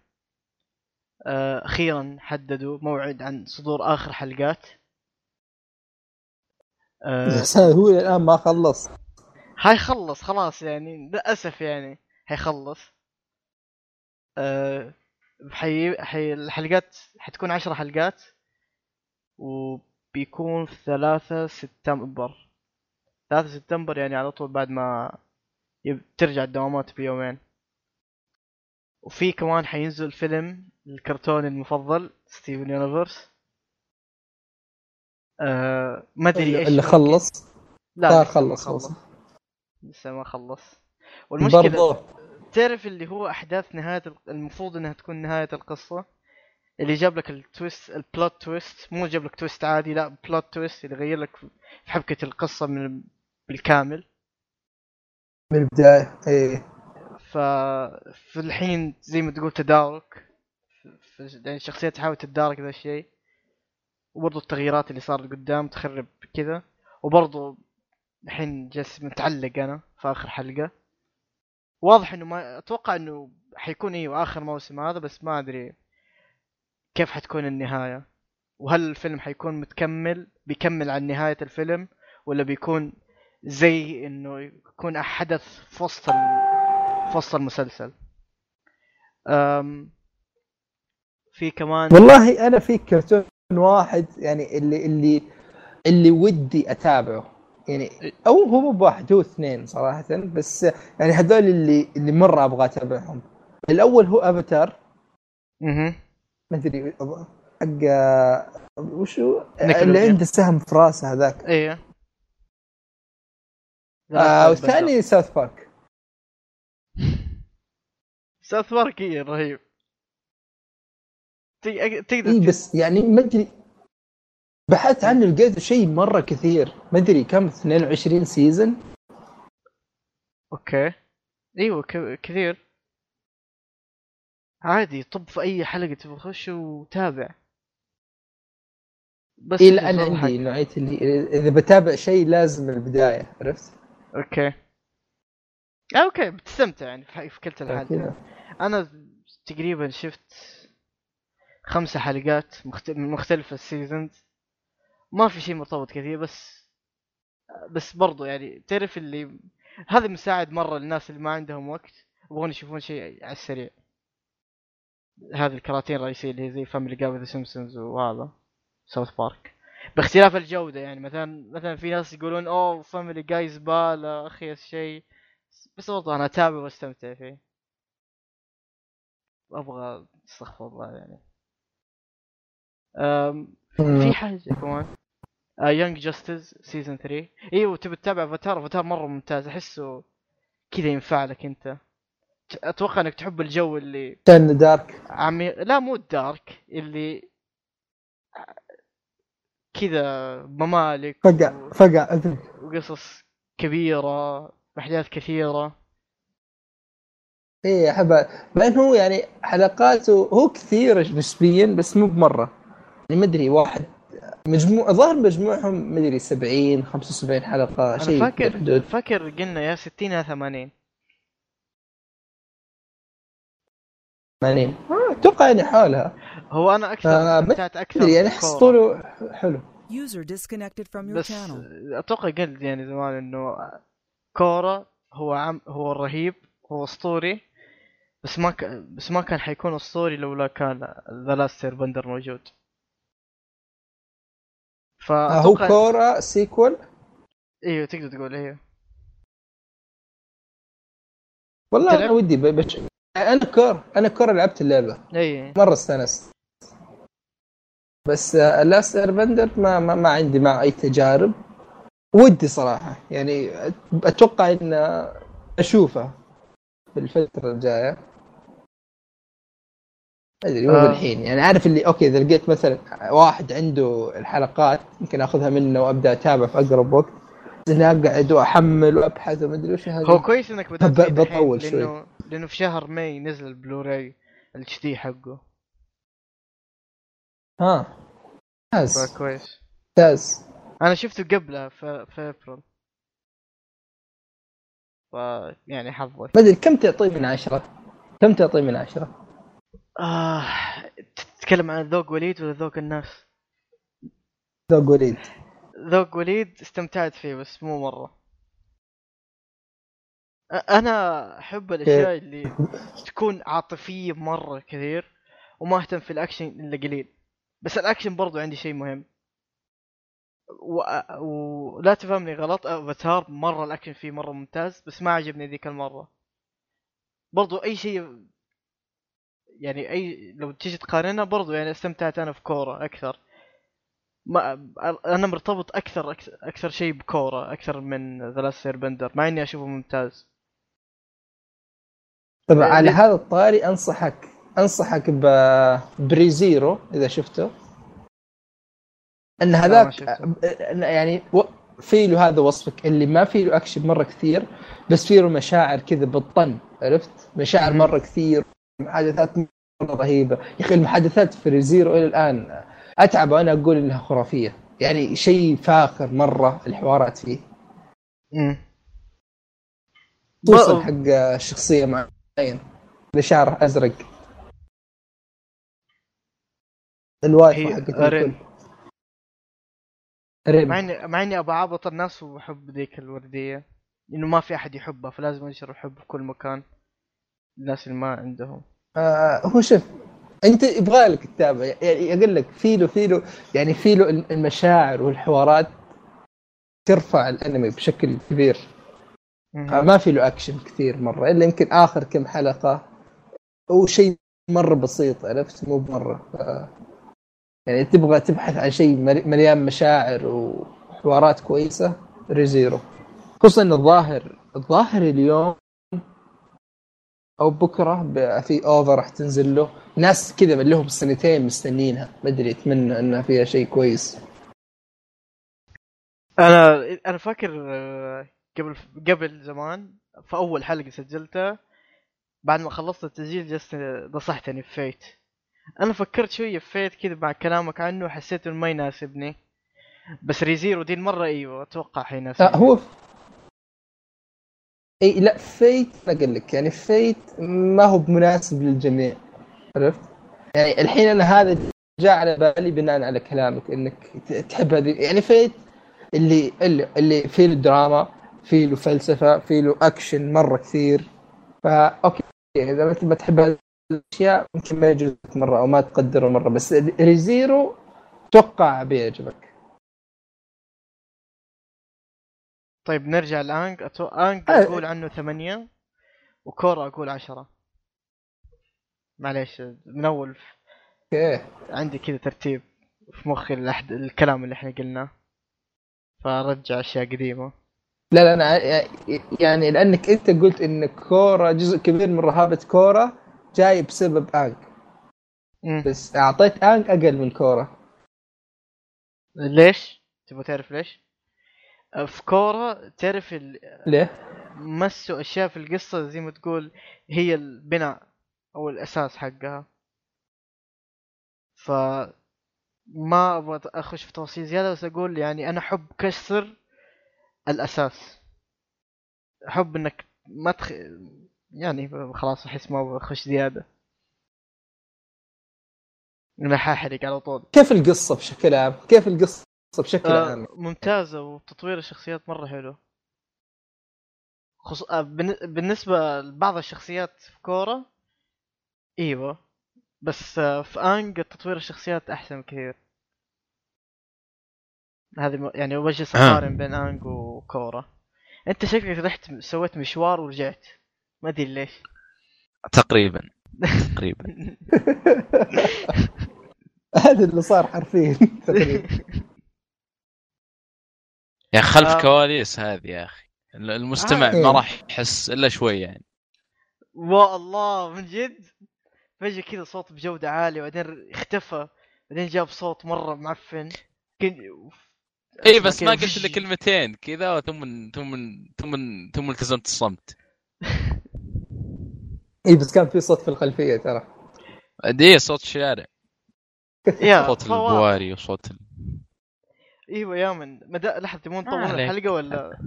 أخيرا حددوا موعد عن صدور آخر حلقات. آه، هو الآن ما خلص. هو خلص خلاص يعني للأسف يعني حيخلص. حي... حي... الحلقات حتكون عشر حلقات وبيكون في ثلاثة سبتمبر. ثلاثة سبتمبر يعني على طول بعد ما يب... ترجع الدوامات بيومين. وفي كمان حينزل فيلم الكرتون المفضل Steven Universe. أه ما أدري إيش اللي خلص؟ لا خلص. خلص. لسه ما خلص. والمشكلة برضو. تعرف اللي هو أحداث نهاية ال- المفروض إنها تكون نهاية القصة؟ اللي جاب لك ال twist ال plot twist مو جاب لك twist عادي لا plot twist اللي غير لك في حبكة القصة من بالكامل. من البداية إيه. ف في الحين زي ما تقول تدارك. يعني الشخصيه تحاول تتدارك ذا الشيء. وبرضه التغييرات اللي صارت قدام تخرب كذا. وبرضه الحين جالس متعلق أنا في آخر حلقة. واضح إنه ما أتوقع إنه حيكون أيوه آخر موسم هذا بس ما أدري كيف حتكون النهاية. وهل الفيلم حيكون متكمل بيكمل عن نهاية الفيلم ولا بيكون زي إنه يكون حدث في وسط في وسط المسلسل؟ أم في كمان والله أنا في كرتون واحد يعني اللي اللي اللي ودي أتابعه. يعني أو هو مو بواحد هو اثنين صراحة بس يعني هذول اللي اللي مرة أبغى أتابعهم. الأول هو أفاتار. أها ما أدري حق وشو؟ اللي. عنده سهم في راسه هذاك. إيه. آه والثاني ساوث بارك. ساوث بارك إيه، رهيب. تق- تقدر تشوف- بس يعني ما أدري بحثت عنه لقيت شيء مرة كثير. ما أدري كم 22 season أوكي. إيوه ك- كثير. عادي طب في أي حلقة تبغى تخش وتابع. بس لا أنا عندي نوعيه اللي إذا بتابع شيء لازم من البداية عرفت؟ okay. آه، okay بتستمتع يعني في كلتا الحالات أنا تقريبا شفت خمسة حلقات مخت... من مختلف ال seasons ما في شيء مرتبط كثير بس بس برضو يعني تعرف اللي هذا مساعد مرة للناس اللي ما عندهم وقت يبغون يشوفون شيء على السريع. هذه الكراتين الرئيسية اللي هي زي Family Guy The Simpsons وهذا South Park باختلاف الجودة يعني مثلا مثلا في ناس يقولون أوه Family Guy زبالة اخيس شيء بس برضو أنا أتابع وأستمتع فيه. أبغى أستغفر الله يعني. أم في حاجة كمان؟ Young Justice season 3 أيوه تبي تتابع Avatar Avatar مرة ممتاز. أحسه كذا ينفع لك أنت. أتوقع إنك تحب الجو اللي كان dark عميق لا مو ال dark اللي كذا ممالك فقع فقع اذنك وقصص كبيرة أحداث كثيرة. إيه احبها بعدين هو يعني حلقاته هو كثير نسبيا بس مو بمرة. يعني ما أدري واحد مجموع الظاهر مجموعهم ما ادري 70 75 حلقة شيء فاكر بحدود. فاكر قلنا يا 60 يا 80 80 آه، أتوقع يعني حولها. هو أنا أكثر آه، استمتعت أكثر يعني احس. طوله حلو. User disconnected from your بس channel. أتوقع قلت يعني زمان إنه كورة هو عم هو رهيب هو أسطوري بس ما ك... بس ما كان حيكون أسطوري لولا كان ذا لاست بندر موجود. هو كورا سيكول إيوه تقدر تقول إيوه. والله؟ أنا ودي بش... أنا كور أنا كور لعبت اللعبة. اي مرة استانست. بس Last Airbender ما, ما ما عندي مع أي تجارب. ودي صراحة يعني أتوقع إن أشوفه في الفترة الجاية. أدري مو آه. بالحين. يعني عارف اللي okay إذا لقيت مثلا واحد عنده الحلقات ممكن أخذها منه وأبدأ أتابع في أقرب وقت. اني اقعد واحمل وأبحث وما أدري وش هذه. هو كويس إنك بدأت بطول شوي. لأنه لأنه في شهر ماي نزل البلوراي الاتش دي حقه. ها ممتاز. فكويس. ممتاز. أنا شفته قبلها في في ابريل ف يعني حظك ما أدري كم تعطيه من عشرة؟ كم تعطيه من عشرة؟ آه تتكلم عن ذوق وليد ولا ذوق الناس؟ ذوق وليد. ذوق وليد استمتعت فيه بس مو مرة. أ- أنا أحب الأشياء اللي تكون عاطفية مرة كثير وما أهتم في الأكشن إلا قليل. بس الأكشن برضو عندي شيء مهم. و... ولا تفهمني غلط أفاتار مرة الأكشن فيه مرة ممتاز بس ما عجبني ذيك المرة. برضو أي شيء يعني أي لو تيجي تقارنها برضو يعني استمتعت أنا في كورة أكثر ما أنا مرتبط أكثر أكثر, أكثر شيء بكورة أكثر من The Last Bender مع إني أشوفه ممتاز طبعا على؟ هذا الطاري أنصحك أنصحك ب ب Re:Zero إذا شفته إن هذاك يعني و- في له هذا وصفك اللي ما في له أكشن مرة كثير بس في له مشاعر كذا بالطن عرفت؟ مشاعر. مرة كثير محادثات مرة رهيبة. يا أخي المحادثات في Re:Zero إلى الآن أتعب وأنا أقول إنها خرافية. يعني شيء فاخر مرة الحوارات فيه. امم بقى- حق شخصية معين شعره أزرق. الوايفو هي حقت رين. الكل. رين مع اني مع إني ابى أعبط الناس وبحب ذيك الوردية. إنه ما في أحد يحبها فلازم أنشر الحب في كل مكان. الناس اللي ما عندهم. آه هو شوف أنت يبغى لك تتابع يعني أقول لك في له في له يعني في له المشاعر والحوارات ترفع الأنمي بشكل كبير. آه ما في له أكشن كثير مرة إلا يمكن آخر كم حلقة. وشيء مرة بسيط عرفت؟ مو بمره ف... يعني تبغى تبحث عن شيء ملي- مليان مشاعر وحوارات كويسة Re:Zero. خصوصا الظاهر الظاهر اليوم أو بكرة في اوفر راح تنزل له. ناس كذا من لهم سنتين مستنينها ما أدري أتمنى إنها فيها شيء كويس. أنا أنا فاكر آه، قبل قبل زمان في أول حلقة سجلتها بعد ما خلصت التسجيل جلست نصحتني في Fate أنا فكرت شوية في Fate كذا مع كلامك عنه حسيت إنه ما يناسبني. بس Re:Zero دي المرة أيوه أتوقع حيناسبني هو اي لا Fate أقول لك يعني Fate ما هو مناسب للجميع. عرفت؟ يعني الحين أنا هذا جاء على بالي بناء على كلامك إنك تحب هذه. يعني Fate اللي اللي, اللي فيه له دراما فيه له فلسفة فيه له أكشن مرة كثير. فا okay إذا ما تحب هذه الأشياء ممكن ما يعجبك مرة أو ما تقدره مرة بس Re:Zero أتوقع بيعجبك. طيب نرجع لانج أتو... انج آه. أقول عنه ثمانية وكورا أقول عشرة معليش من أول أوكي عندي كذا ترتيب في مخي الأحد... الكلام اللي إحنا قلناه فرجع أشياء قديمة لا لا أنا يعني لأنك أنت قلت إن كورة جزء كبير من رهابة كورة جاي بسبب مم. بس أعطيت انك أقل من كورة ليش؟ تبغى تعرف ليش؟ في كورا تعرف ال... ليه؟ مسوا أشياء في القصة زي ما تقول هي البناء أو الأساس حقها. ف ما أبغى أخش في تفاصيل زيادة بس أقول يعني أنا أحب كسر الأساس. أحب إنك ما تخ... يعني خلاص أحس ما أبغى أخش زيادة. أنا حاحرق على طول. كيف القصة بشكل عام؟ كيف القصة؟ بشكل عام؟ آه ممتازة وتطوير الشخصيات مرة حلو. خص... آه بالن- بالنسبة لبعض الشخصيات في كورة إيوه. بس آه في أنج تطوير الشخصيات أحسن كثير هذه م... يعني بجلس اقارن بين أنج وكورة. أنت شكلك رحت سويت مشوار ورجعت. ما أدري ليش. تقريبا. تقريبا. هذا اللي صار حرفيا تقريبا. يا خلف آه. كواليس هذه يا أخي. المستمع آه. ما راح يحس إلا شوي يعني. والله من جد؟ فجأة كذا صوت بجودة عالية بعدين اختفى. بعدين جاب صوت مرة معفن. كن... اي بس ما قلت إلا كلمتين. كذا ثم ثم ثم ثم التزمت الصمت. اي بس كان في صوت في الخلفية ترى. دي صوت الشارع. yeah صوت. البواري وصوت ال... إيوه يا man. مدى لحظة تبون نطول عليك. الحلقة ولا؟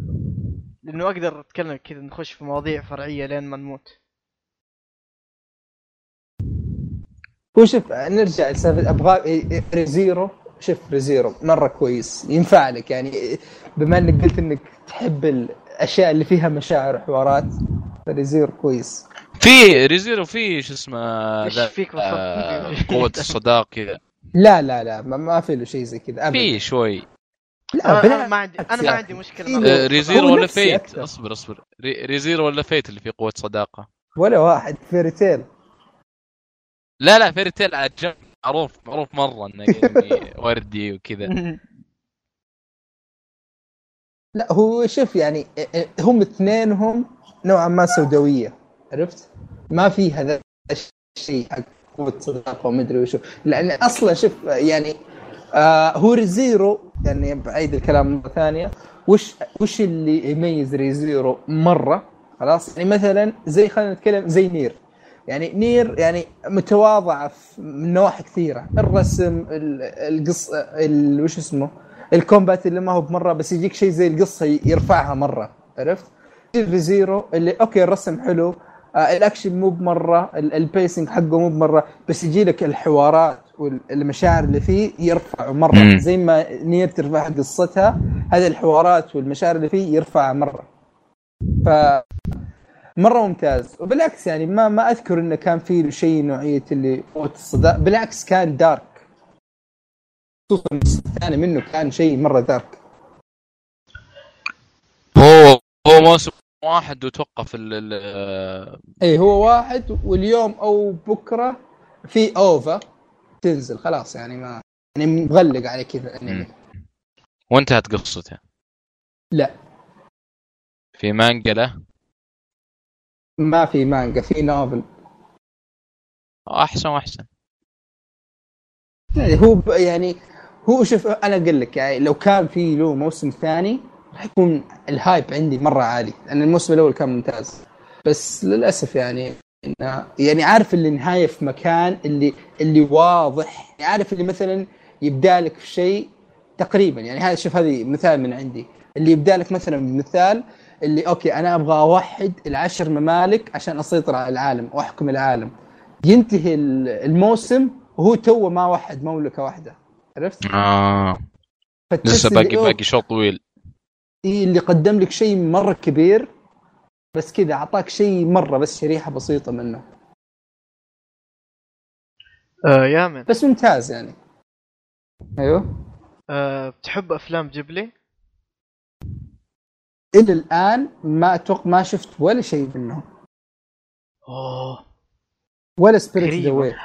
لأنه أقدر أتكلم كذا نخش في مواضيع فرعية لين ما نموت. هو شوف نرجع لسالفه أبغى Re:Zero. شوف Re:Zero مرة كويس ينفع لك. يعني بما إنك قلت إنك تحب الأشياء اللي فيها مشاعر وحوارات ف Re:Zero كويس. في Re:Zero فيه شو اسمه إيش فيك آه،؟ قوة الصداقة كذا لا لا لا ما, ما في له شيء زي كذا ابدا. في شوي. لا أنا بالعكس أنا ما عندي أنا ما. عندي مشكلة في آه، قوة Re:Zero ولا Fate أكثر. أصبر أصبر. Re- Re:Zero ولا Fate اللي فيه قوة صداقة؟ ولا واحد Fairy Tail لا لا Fairy Tail على جنب معروف معروف مرة إنه يعني وردي وكذا. لا هو شوف يعني إيه، هم اثنينهم نوعا ما سوداوية. عرفت؟ ما في هذا الشيء حق قوة صداقة ومدري وشو. لأن أصلا شوف يعني آه هو Re:Zero يعني بعيد الكلام مرة ثانية. وش وش اللي يميز Re:Zero مرة؟ خلاص يعني مثلا زي خلينا نتكلم زي Nier. يعني Nier يعني متواضعة في- من نواحي كثيرة. الرسم ال- القص ال- وش اسمه؟ ال combat اللي ما هو بمرة بس يجيك شيء زي القصة يرفعها مرة. عرفت؟ Re:Zero اللي okay الرسم حلو الأكشن مو بمرة ال- ال pacing حقه مو بمرة بس يجي لك الحوارات والمشاعر اللي فيه يرفعه مرة. مم. زي ما Nier ترفع قصتها هذه الحوارات والمشاعر اللي فيه يرفعها مرة. ف مرة ممتاز. وبالعكس يعني ما ما أذكر إنه كان في شيء نوعية اللي قوه الصداقة بالعكس كان dark خصوصا النص الثاني منه كان شيء مرة dark هو هو موسم واحد وتوقف ال ال- اي هو واحد واليوم أو بكرة في OVA تنزل خلاص يعني ما يعني مغلق على كذا يعني. وانتهت قصته؟ لا. في مانجا له؟ ما في مانجا في novel أحسن واحسن يعني هو ب- يعني هو شوف أنا أقول لك يعني لو كان في له موسم ثاني راح يكون ال hype عندي مرة عالي لأن الموسم الأول كان ممتاز. بس للأسف يعني يعني عارف اللي نهاية في مكان اللي اللي واضح. يعني عارف اللي مثلا يبدأ لك في شيء تقريبا. يعني هذا شوف هذه مثال من عندي. اللي يبدأ لك مثلا بمثال اللي okay أنا أبغى أوحد العشر ممالك عشان اسيطر على العالم وأحكم العالم. ينتهي ال- الموسم وهو تو ما وحد مملكة واحدة. عرفت؟ آه. لسه باقي باقي شوط طويل. إيه اللي قدم لك شيء مرة كبير بس كذا أعطاك شيء مرة بس شريحة بسيطة منه. آه يا من. بس ممتاز يعني. أيوه. آه بتحب أفلام جيبلي؟ إلى الآن ما أتوقع ما شفت ولا شيء منهم. أوه. ولا Spirited Away غريبة.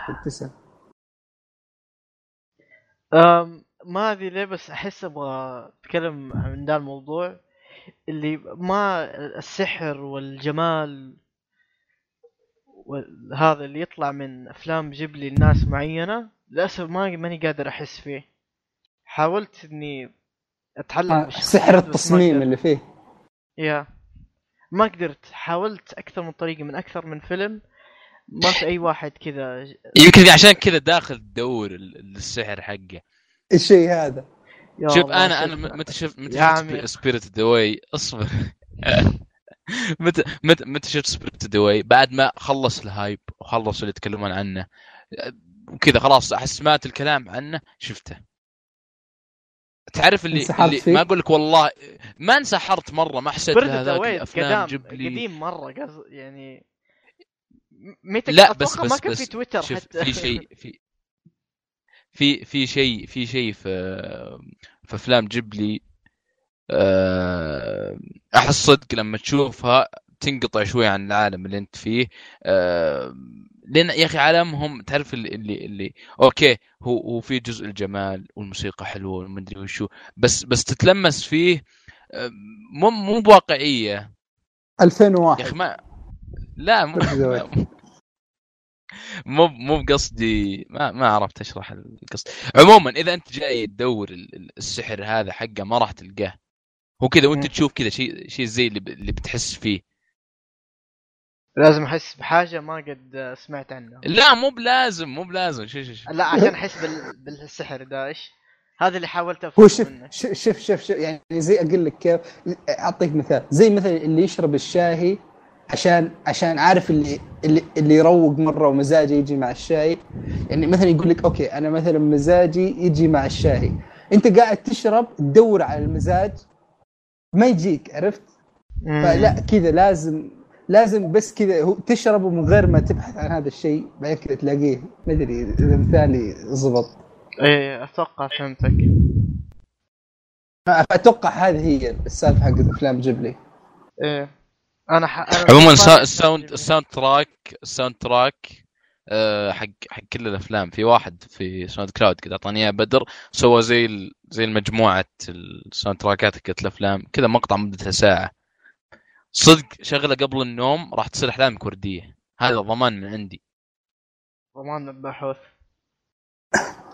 ما أدري ليه بس أحس أبغى أتكلم عن ذا الموضوع اللي ما السحر والجمال وهذا اللي يطلع من أفلام جيبلي لناس معينة للأسف ما ماني قادر أحس فيه. حاولت إني أتعلم آه، سحر التصميم قدرت. اللي فيه. yeah. ما قدرت. حاولت أكثر من طريقة من أكثر من فيلم. ما في أي واحد كذا يمكن عشان كذا داخل تدور ال- السحر حقه. الشيء هذا. شوف أنا أنا. متى شفت متى شفت. Spirited Away اصبر. متى متى متى شفت Spirited Away بعد ما خلص ال hype وخلص اللي يتكلمون عنه. وكذا خلاص أحس سمعت الكلام عنه شفته. تعرف اللي, اللي؟ ما أقول لك والله ما انسحرت مرة ما حسيت سبيريت لها ذا ذاك واي الأفلام قدام جيب لي قديم مرة قص يعني متى لا أتوقع بس ما بس كان بس في تويتر شوف حتى. في شيء في في في شيء في شيء في في أفلام جيبلي آه، أحس صدق لما تشوفها تنقطع شوي عن العالم اللي أنت فيه آه، لأن يا أخي عالمهم تعرف اللي اللي, اللي أوكي هو هو في جزء الجمال والموسيقى حلوة ومدري وشو بس بس تتلمس فيه آه، مو مو بواقعية. يا 2001 أخي ما لا مو مو مو بقصدي ما ما عرفت اشرح القصة عموما إذا أنت جاي تدور ال- ال- السحر هذا حقه ما راح تلقاه. هو كذا وأنت. تشوف كذا شيء شيء زي اللي, ب- اللي بتحس فيه. لازم أحس بحاجة ما قد سمعت عنها لا مو بلازم مو بلازم. شو شو شو. لا عشان أحس بال... بالسحر ده إيش؟ هذا اللي حاولت هو افهمه شوف منه. شوف شوف شوف, شوف يعني زي أقول لك كيف أعطيك مثال. زي مثلا اللي يشرب الشاي عشان عشان عارف اللي اللي, اللي يروق مرة ومزاجه يجي مع الشاي يعني مثلا يقول لك okay أنا مثلا مزاجي يجي مع الشاي أنت قاعد تشرب تدور على المزاج ما يجيك عرفت. فلا كذا لازم لازم بس كذا هو تشربه من غير ما تبحث عن هذا الشيء بعدين كذا تلاقيه ما أدري إذا مثالي زبط. إيه أتوقع فهمتك. فاتوقع هذه هي السالفة حقت أفلام جيبلي. إيه. أنا ح... أنا عموما ال sound ال soundtrack ال soundtrack حق حق كل الأفلام. في واحد في SoundCloud كذا أعطاني إياه بدر سوى زي ال- زي المجموعة ال soundtrack ات حقت الأفلام. كذا مقطع مدته ساعة. صدق شغلة قبل النوم راح تصير احلامك ورديه هذا ضمان من عندي. ضمان البحوث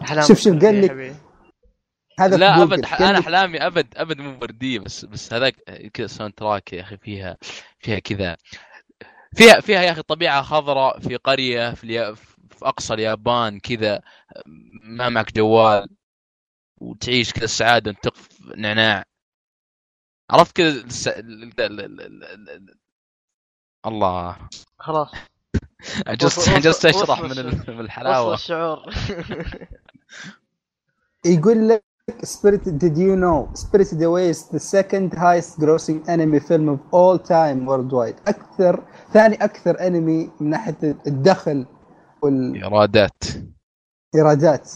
أحلام شوف- شوف، قال لك-. هذا لا أبد أنا احلامي أبد أبد مو ورديه بس بس هذاك كذا soundtrack يا أخي فيها فيها كذا. فيها فيها يا أخي طبيعة خضراء في قرية في, اليا في أقصى اليابان كذا ما معك جوال وتعيش كذا السعاده وانت تقف نعناع. عرفت كذا الس... ال- ال- ال- ال- ال- ال- الله. خلاص. جلست وصل أشرح من الحلاوة. الشعور. يقول لك Spirit did you know Spirited Away is the second highest grossing anime film of all time worldwide. أكثر ثاني أكثر أنمي من ناحية الدخل والإيرادات إيرادات.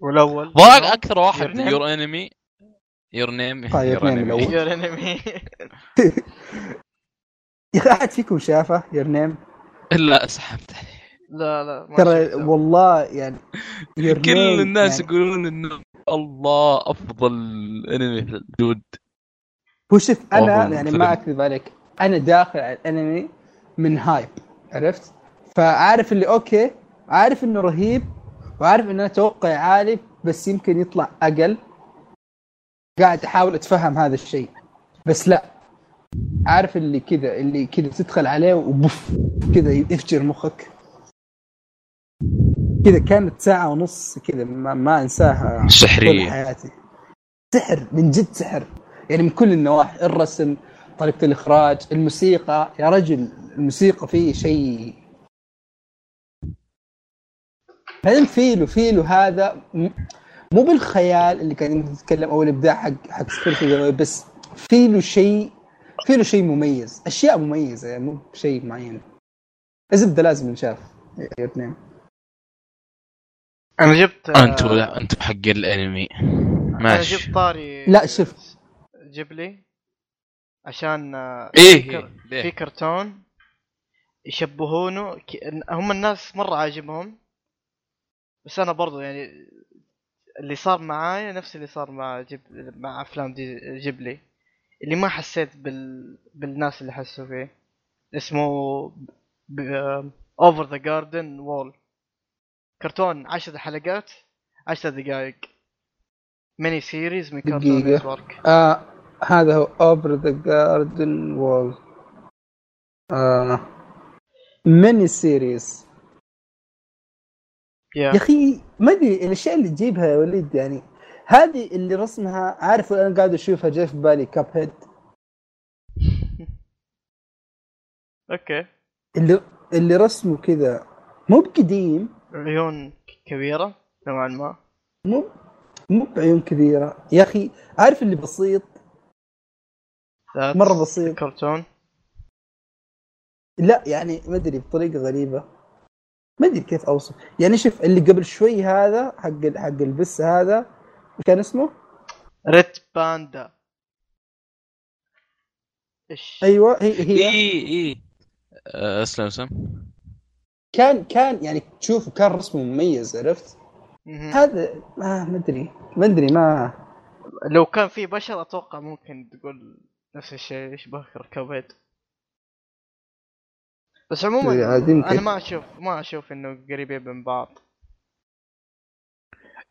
والأول. ضاق أكثر واحد. Your Name Your Name Name. الأول. يور انمي يا أخي أحد فيكم شافه؟ يور نيم إلا سحبت عليه لا لا ترى. والله يعني كل الناس يعني يقولون إنه الله أفضل أنمي في الوجود هو شوف أنا يعني. ما أكذب عليك أنا داخل على الأنمي من هايب عرفت؟ فعارف اللي أوكي عارف إنه رهيب وعارف إنه أنا توقعي عالي بس يمكن يطلع أقل. قاعد أحاول أتفهم هذا الشيء بس لا. عارف اللي كذا اللي كذا تدخل عليه وبف كذا يفجر مخك. كذا كانت ساعة ونص كذا ما, ما أنساها طول سحرية. حياتي. سحر من جد سحر. يعني من كل النواحي الرسم طريقة الإخراج الموسيقى. يا رجل الموسيقى فيه شيء. بعدين فيلو فيلو هذا مو بالخيال اللي كان نتكلم أو الابداع حق حق Spirited بس في له شيء في له شيء مميز. أشياء مميزة يعني مو بشيء معين. الزبده لازم نشاف يا اثنين أنا جبت أنتوا لا أنتوا حق الأنمي. أنا ماشي. جبت طاري. لا، شوف. جيبلي عشان آه، إيه في كر- إيه، ليه؟ في كرتون يشبهونه ك... هم الناس مرة عاجبهم. بس أنا برضو يعني اللي صار معايا نفس اللي صار مع جيب... مع أفلام دي جيبلي اللي ما حسيت بال... بالناس اللي حسوا فيه. اسمه Over the Garden Wall كرتون عشر حلقات عشر دقائق. mini series من Cartoon. Network آه هذا هو Over the Garden Wall آه. ميني سيريز يا أخي ما أدري الأشياء اللي تجيبها يا وليد يعني هذه اللي رسمها عارف أنا قاعد أشوفها جاي في بالي Cuphead Okay اللي اللي رسمه كذا. مو بقديم. عيون كبيرة نوعا ما. مو مو بعيون كبيرة. يا أخي عارف اللي بسيط؟ مرة بسيط. كرتون لا يعني ما أدري بطريقة غريبة. ما أدري كيف أوصف. يعني شوف اللي قبل شوي هذا حق حق البس هذا كان اسمه؟ Red panda إيش؟ أيوه هي هي إي إي. آه، أسلم أسلم. كان كان يعني تشوفه كان رسمه مميز عرفت؟ هذا ما ادري ما ادري ما لو كان في بشر أتوقع ممكن تقول نفس الشيء يشبه Cuphead بس عموما يمكن. أنا ما أشوف ما أشوف إنه قريبين من بعض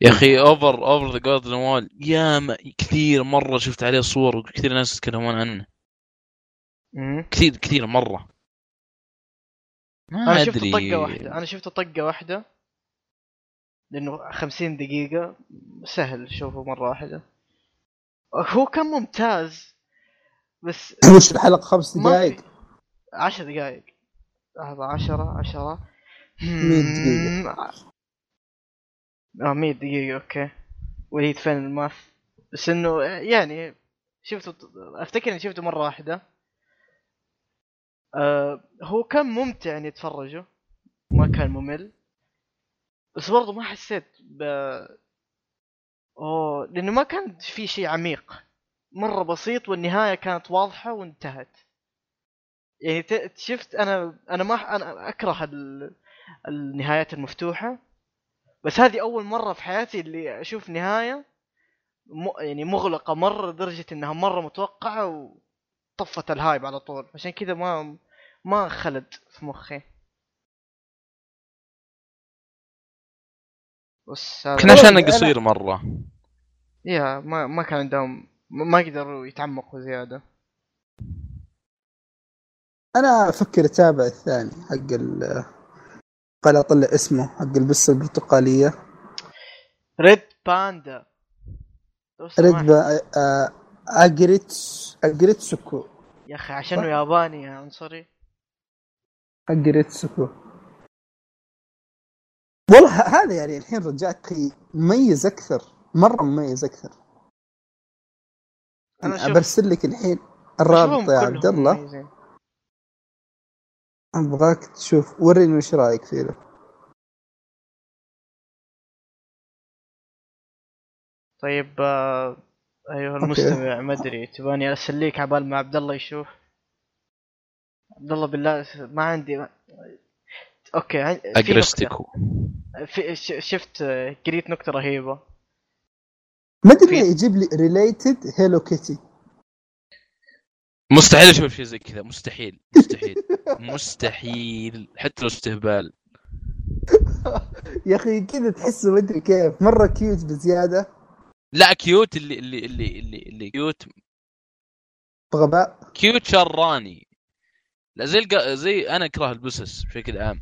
يا أخي Over Over the Garden Wall يا ما كثير مرة شفت عليه صور وكثير ناس يتكلمون عنه. كثير كثير مرة ما أنا شفت طقة واحدة. أنا شفت طقة واحدة. لأنه 50 دقيقة. سهل. شوفه مرة واحدة. هو كان ممتاز. بس وش الحلقة خمس دقائق 10 دقائق لحظة. 10 10 100 دقيقة. آه 100 دقيقة. أوكي. وليد فين الماث. بس إنه يعني شفته أفتكر إني شفته مرة واحدة. آه هو كان ممتع إني أتفرجه. ما كان ممل. بس برضه ما حسيت ب أوه لأنه ما كان في شيء عميق. مرة بسيط والنهاية كانت واضحة وانتهت. يعني شفت أنا أنا ما أنا أكره ال... النهايات المفتوحة. بس هذه أول مرة في حياتي اللي أشوف نهاية م... يعني مغلقة مرة لدرجة إنها مرة متوقعة وطفت الهايب على طول. عشان كذا ما ما خلد في مخي. بس يمكن عشان قصير مرة. يا ما ما كان عندهم ما قدروا يتعمقوا زيادة. أنا أفكر اتابع الثاني حق ال قال أطلع اسمه حق البسه البرتقالية. ريد باندا. ريد. با... آه، Aggrets Aggretsuko. يا أخي عشانه ياباني يا عنصري Aggretsuko. والله هذا يعني الحين رجعت مميز أكثر مرة مميز أكثر. أنا برسل لك الحين الرابط يا عبد الله. أبغاك تشوف. وريني وش رأيك فيه. طيب آه، okay. المستمع ما أدري. تباني أسليك عبال ما عبد الله يشوف؟ عبد الله بالله ما عندي. ما... okay عن- في. Aggretsuko شفت آه، قريت نكته رهيبة. ما أدري يجيب لي related Hello Kitty مستحيل أشوف شيء زي كذا. مستحيل مستحيل مستحيل. حتى لو استهبال. يا أخي كذا تحسه ما أدري كيف. مرة cute بزيادة. لا cute اللي اللي اللي اللي, اللي cute بغباء cute شراني لا زي الق... زي أنا أكره البسس بشكل عام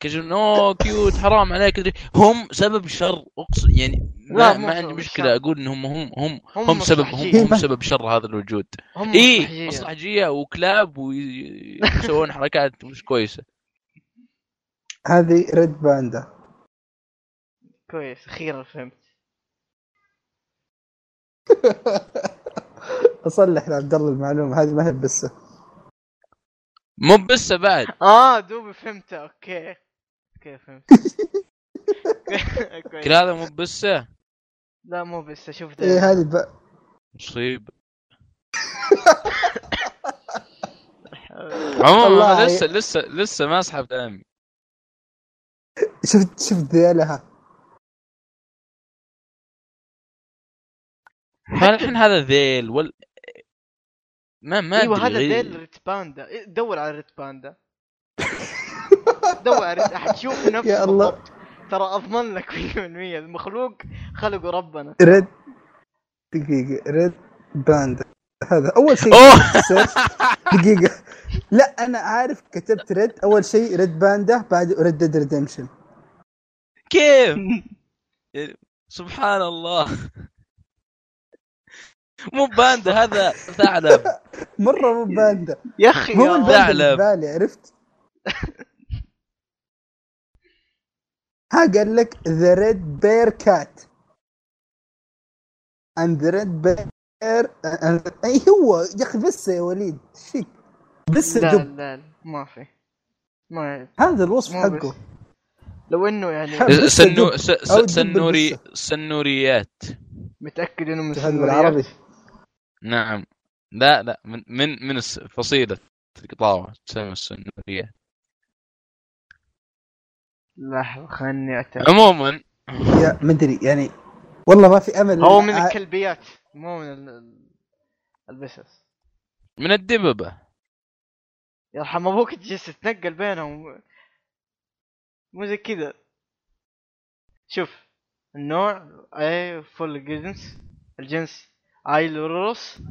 كذا no cute حرام عليك. هم سبب الشر اقصد يعني لا، ما, ما عندي. مشكلة أقول إنهم هم هم هم هم سبب هم. هم سبب شر هذا الوجود هم اي. مصلحجية وكلاب ويسوون حركات مش كويسة هذه red panda كويس أخيرا فهمت اصلح لعبد الله المعلومة هذه ما هي بسة. مو بس بعد. آه دوبي فهمته okay. Okay فهمت. كل هذا مو بسة؟ لا مو بس أشوف إيه هذه ب... مصيب. عموما لسه لسه لسه ما أسحب دامي شفت شفت ذيلها. فالحين هذا ذيل وال ما ما إيوه هذا. ذيل red panda. إيه، دور على red panda. دور على red حتشوف نفسه يا الله. ترى أضمن لك 100% المخلوق خلقه ربنا. red دقيقة red panda. هذا أول شيء دقيقة. لا أنا عارف كتبت red. أول شيء red panda بعد Red Dead Redemption كيف؟ سبحان الله. مو باندا هذا ثعلب. مرة مو باندا. يا أخي في ثعلب. بالي عرفت؟ ها قال لك ذا red bear cat and the red bear أي هو يا أخي بس يا وليد إيش فيك؟ بس لا دب لا لا، ما في. ما هذا الوصف حقه. لو إنه يعني سنو سنوري البسة. متأكد سنوريات إنه من سنوريات؟ بالعربي. نعم. لا لا من من من الس- فصيلة القطاوة تسمى السنوريات لحظة خلني أتأكد. عموما. يا مدري يعني والله ما في أمل. هو من ع- الكلبيات مو من ال- ال- البسس. من الدببة. يرحم أبوك تجلس تتنقل بينهم. مو زي كذا. شوف النوع أي فول جنس الجنس. ايلوروس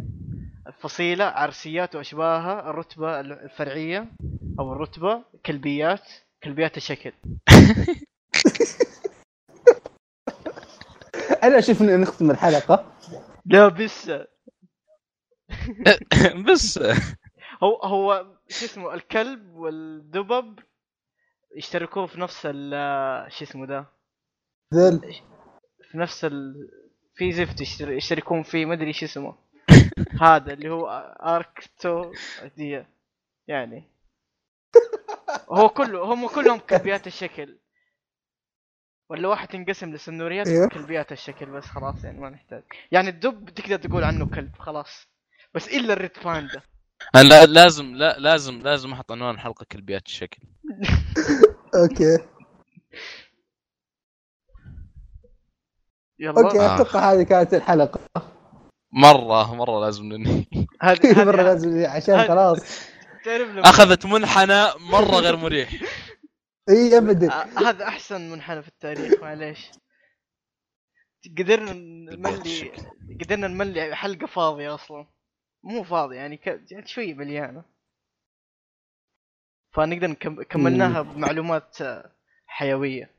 الفصيلة عرسيات واشباهها الرتبة الفرعية أو الرتبة كلبيات كلبيات الشكل أنا أشوف ان نختم الحلقة. لا بس. بس. هو هو شو اسمه الكلب والدبب يشتركون في نفس ال شو اسمه ده؟ ذل. في نفس ال في زفت يشتر- يشتركون فيه ما أدري شو اسمه. هذا اللي هو Arctoidea. يعني. هو كله هم كلهم كلبيات الشكل. ولا واحد تنقسم لسنوريات أيوه. وكلبيات الشكل بس خلاص يعني ما نحتاج. يعني الدب تقدر تقول عنه كلب خلاص. بس إلا ال red panda. لا- لازم لا لازم لازم أحط عنوان الحلقة كلبيات الشكل. أوكي. يلا. أوكي آه. أتوقع هذه كانت الحلقة. مرة مرة لازم ننهي هذه مرة لازم عشان هذه- خلاص. تعرف أخذت منحنى مرة غير مريح. اي ابدا آه، هذا أحسن منحنى في التاريخ معليش. قدرنا نملي قدرنا نملي حلقة فاضية أصلا. مو فاضية يعني ك... يعني شوي مليانة. فنقدر نكم... كملناها بمعلومات آه، حيوية.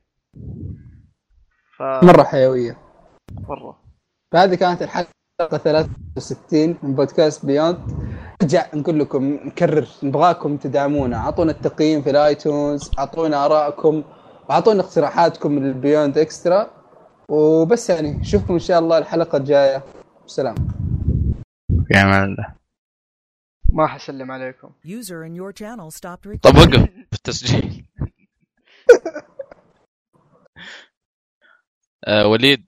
ف مرة حيوية. مرة. فهذه كانت الحلقة 63 من بودكاست Beyond نرجع نقول لكم نكرر نبغاكم تدعمونا. أعطونا التقييم في ال iTunes أعطونا آرائكم وأعطونا اقتراحاتكم لل Beyond Extra وبس يعني نشوفكم إن شاء الله الحلقة الجاية. سلام. أمان الله. ما حسلم عليكم. User in your channel stopped recording. طب وقف في التسجيل. آه وليد.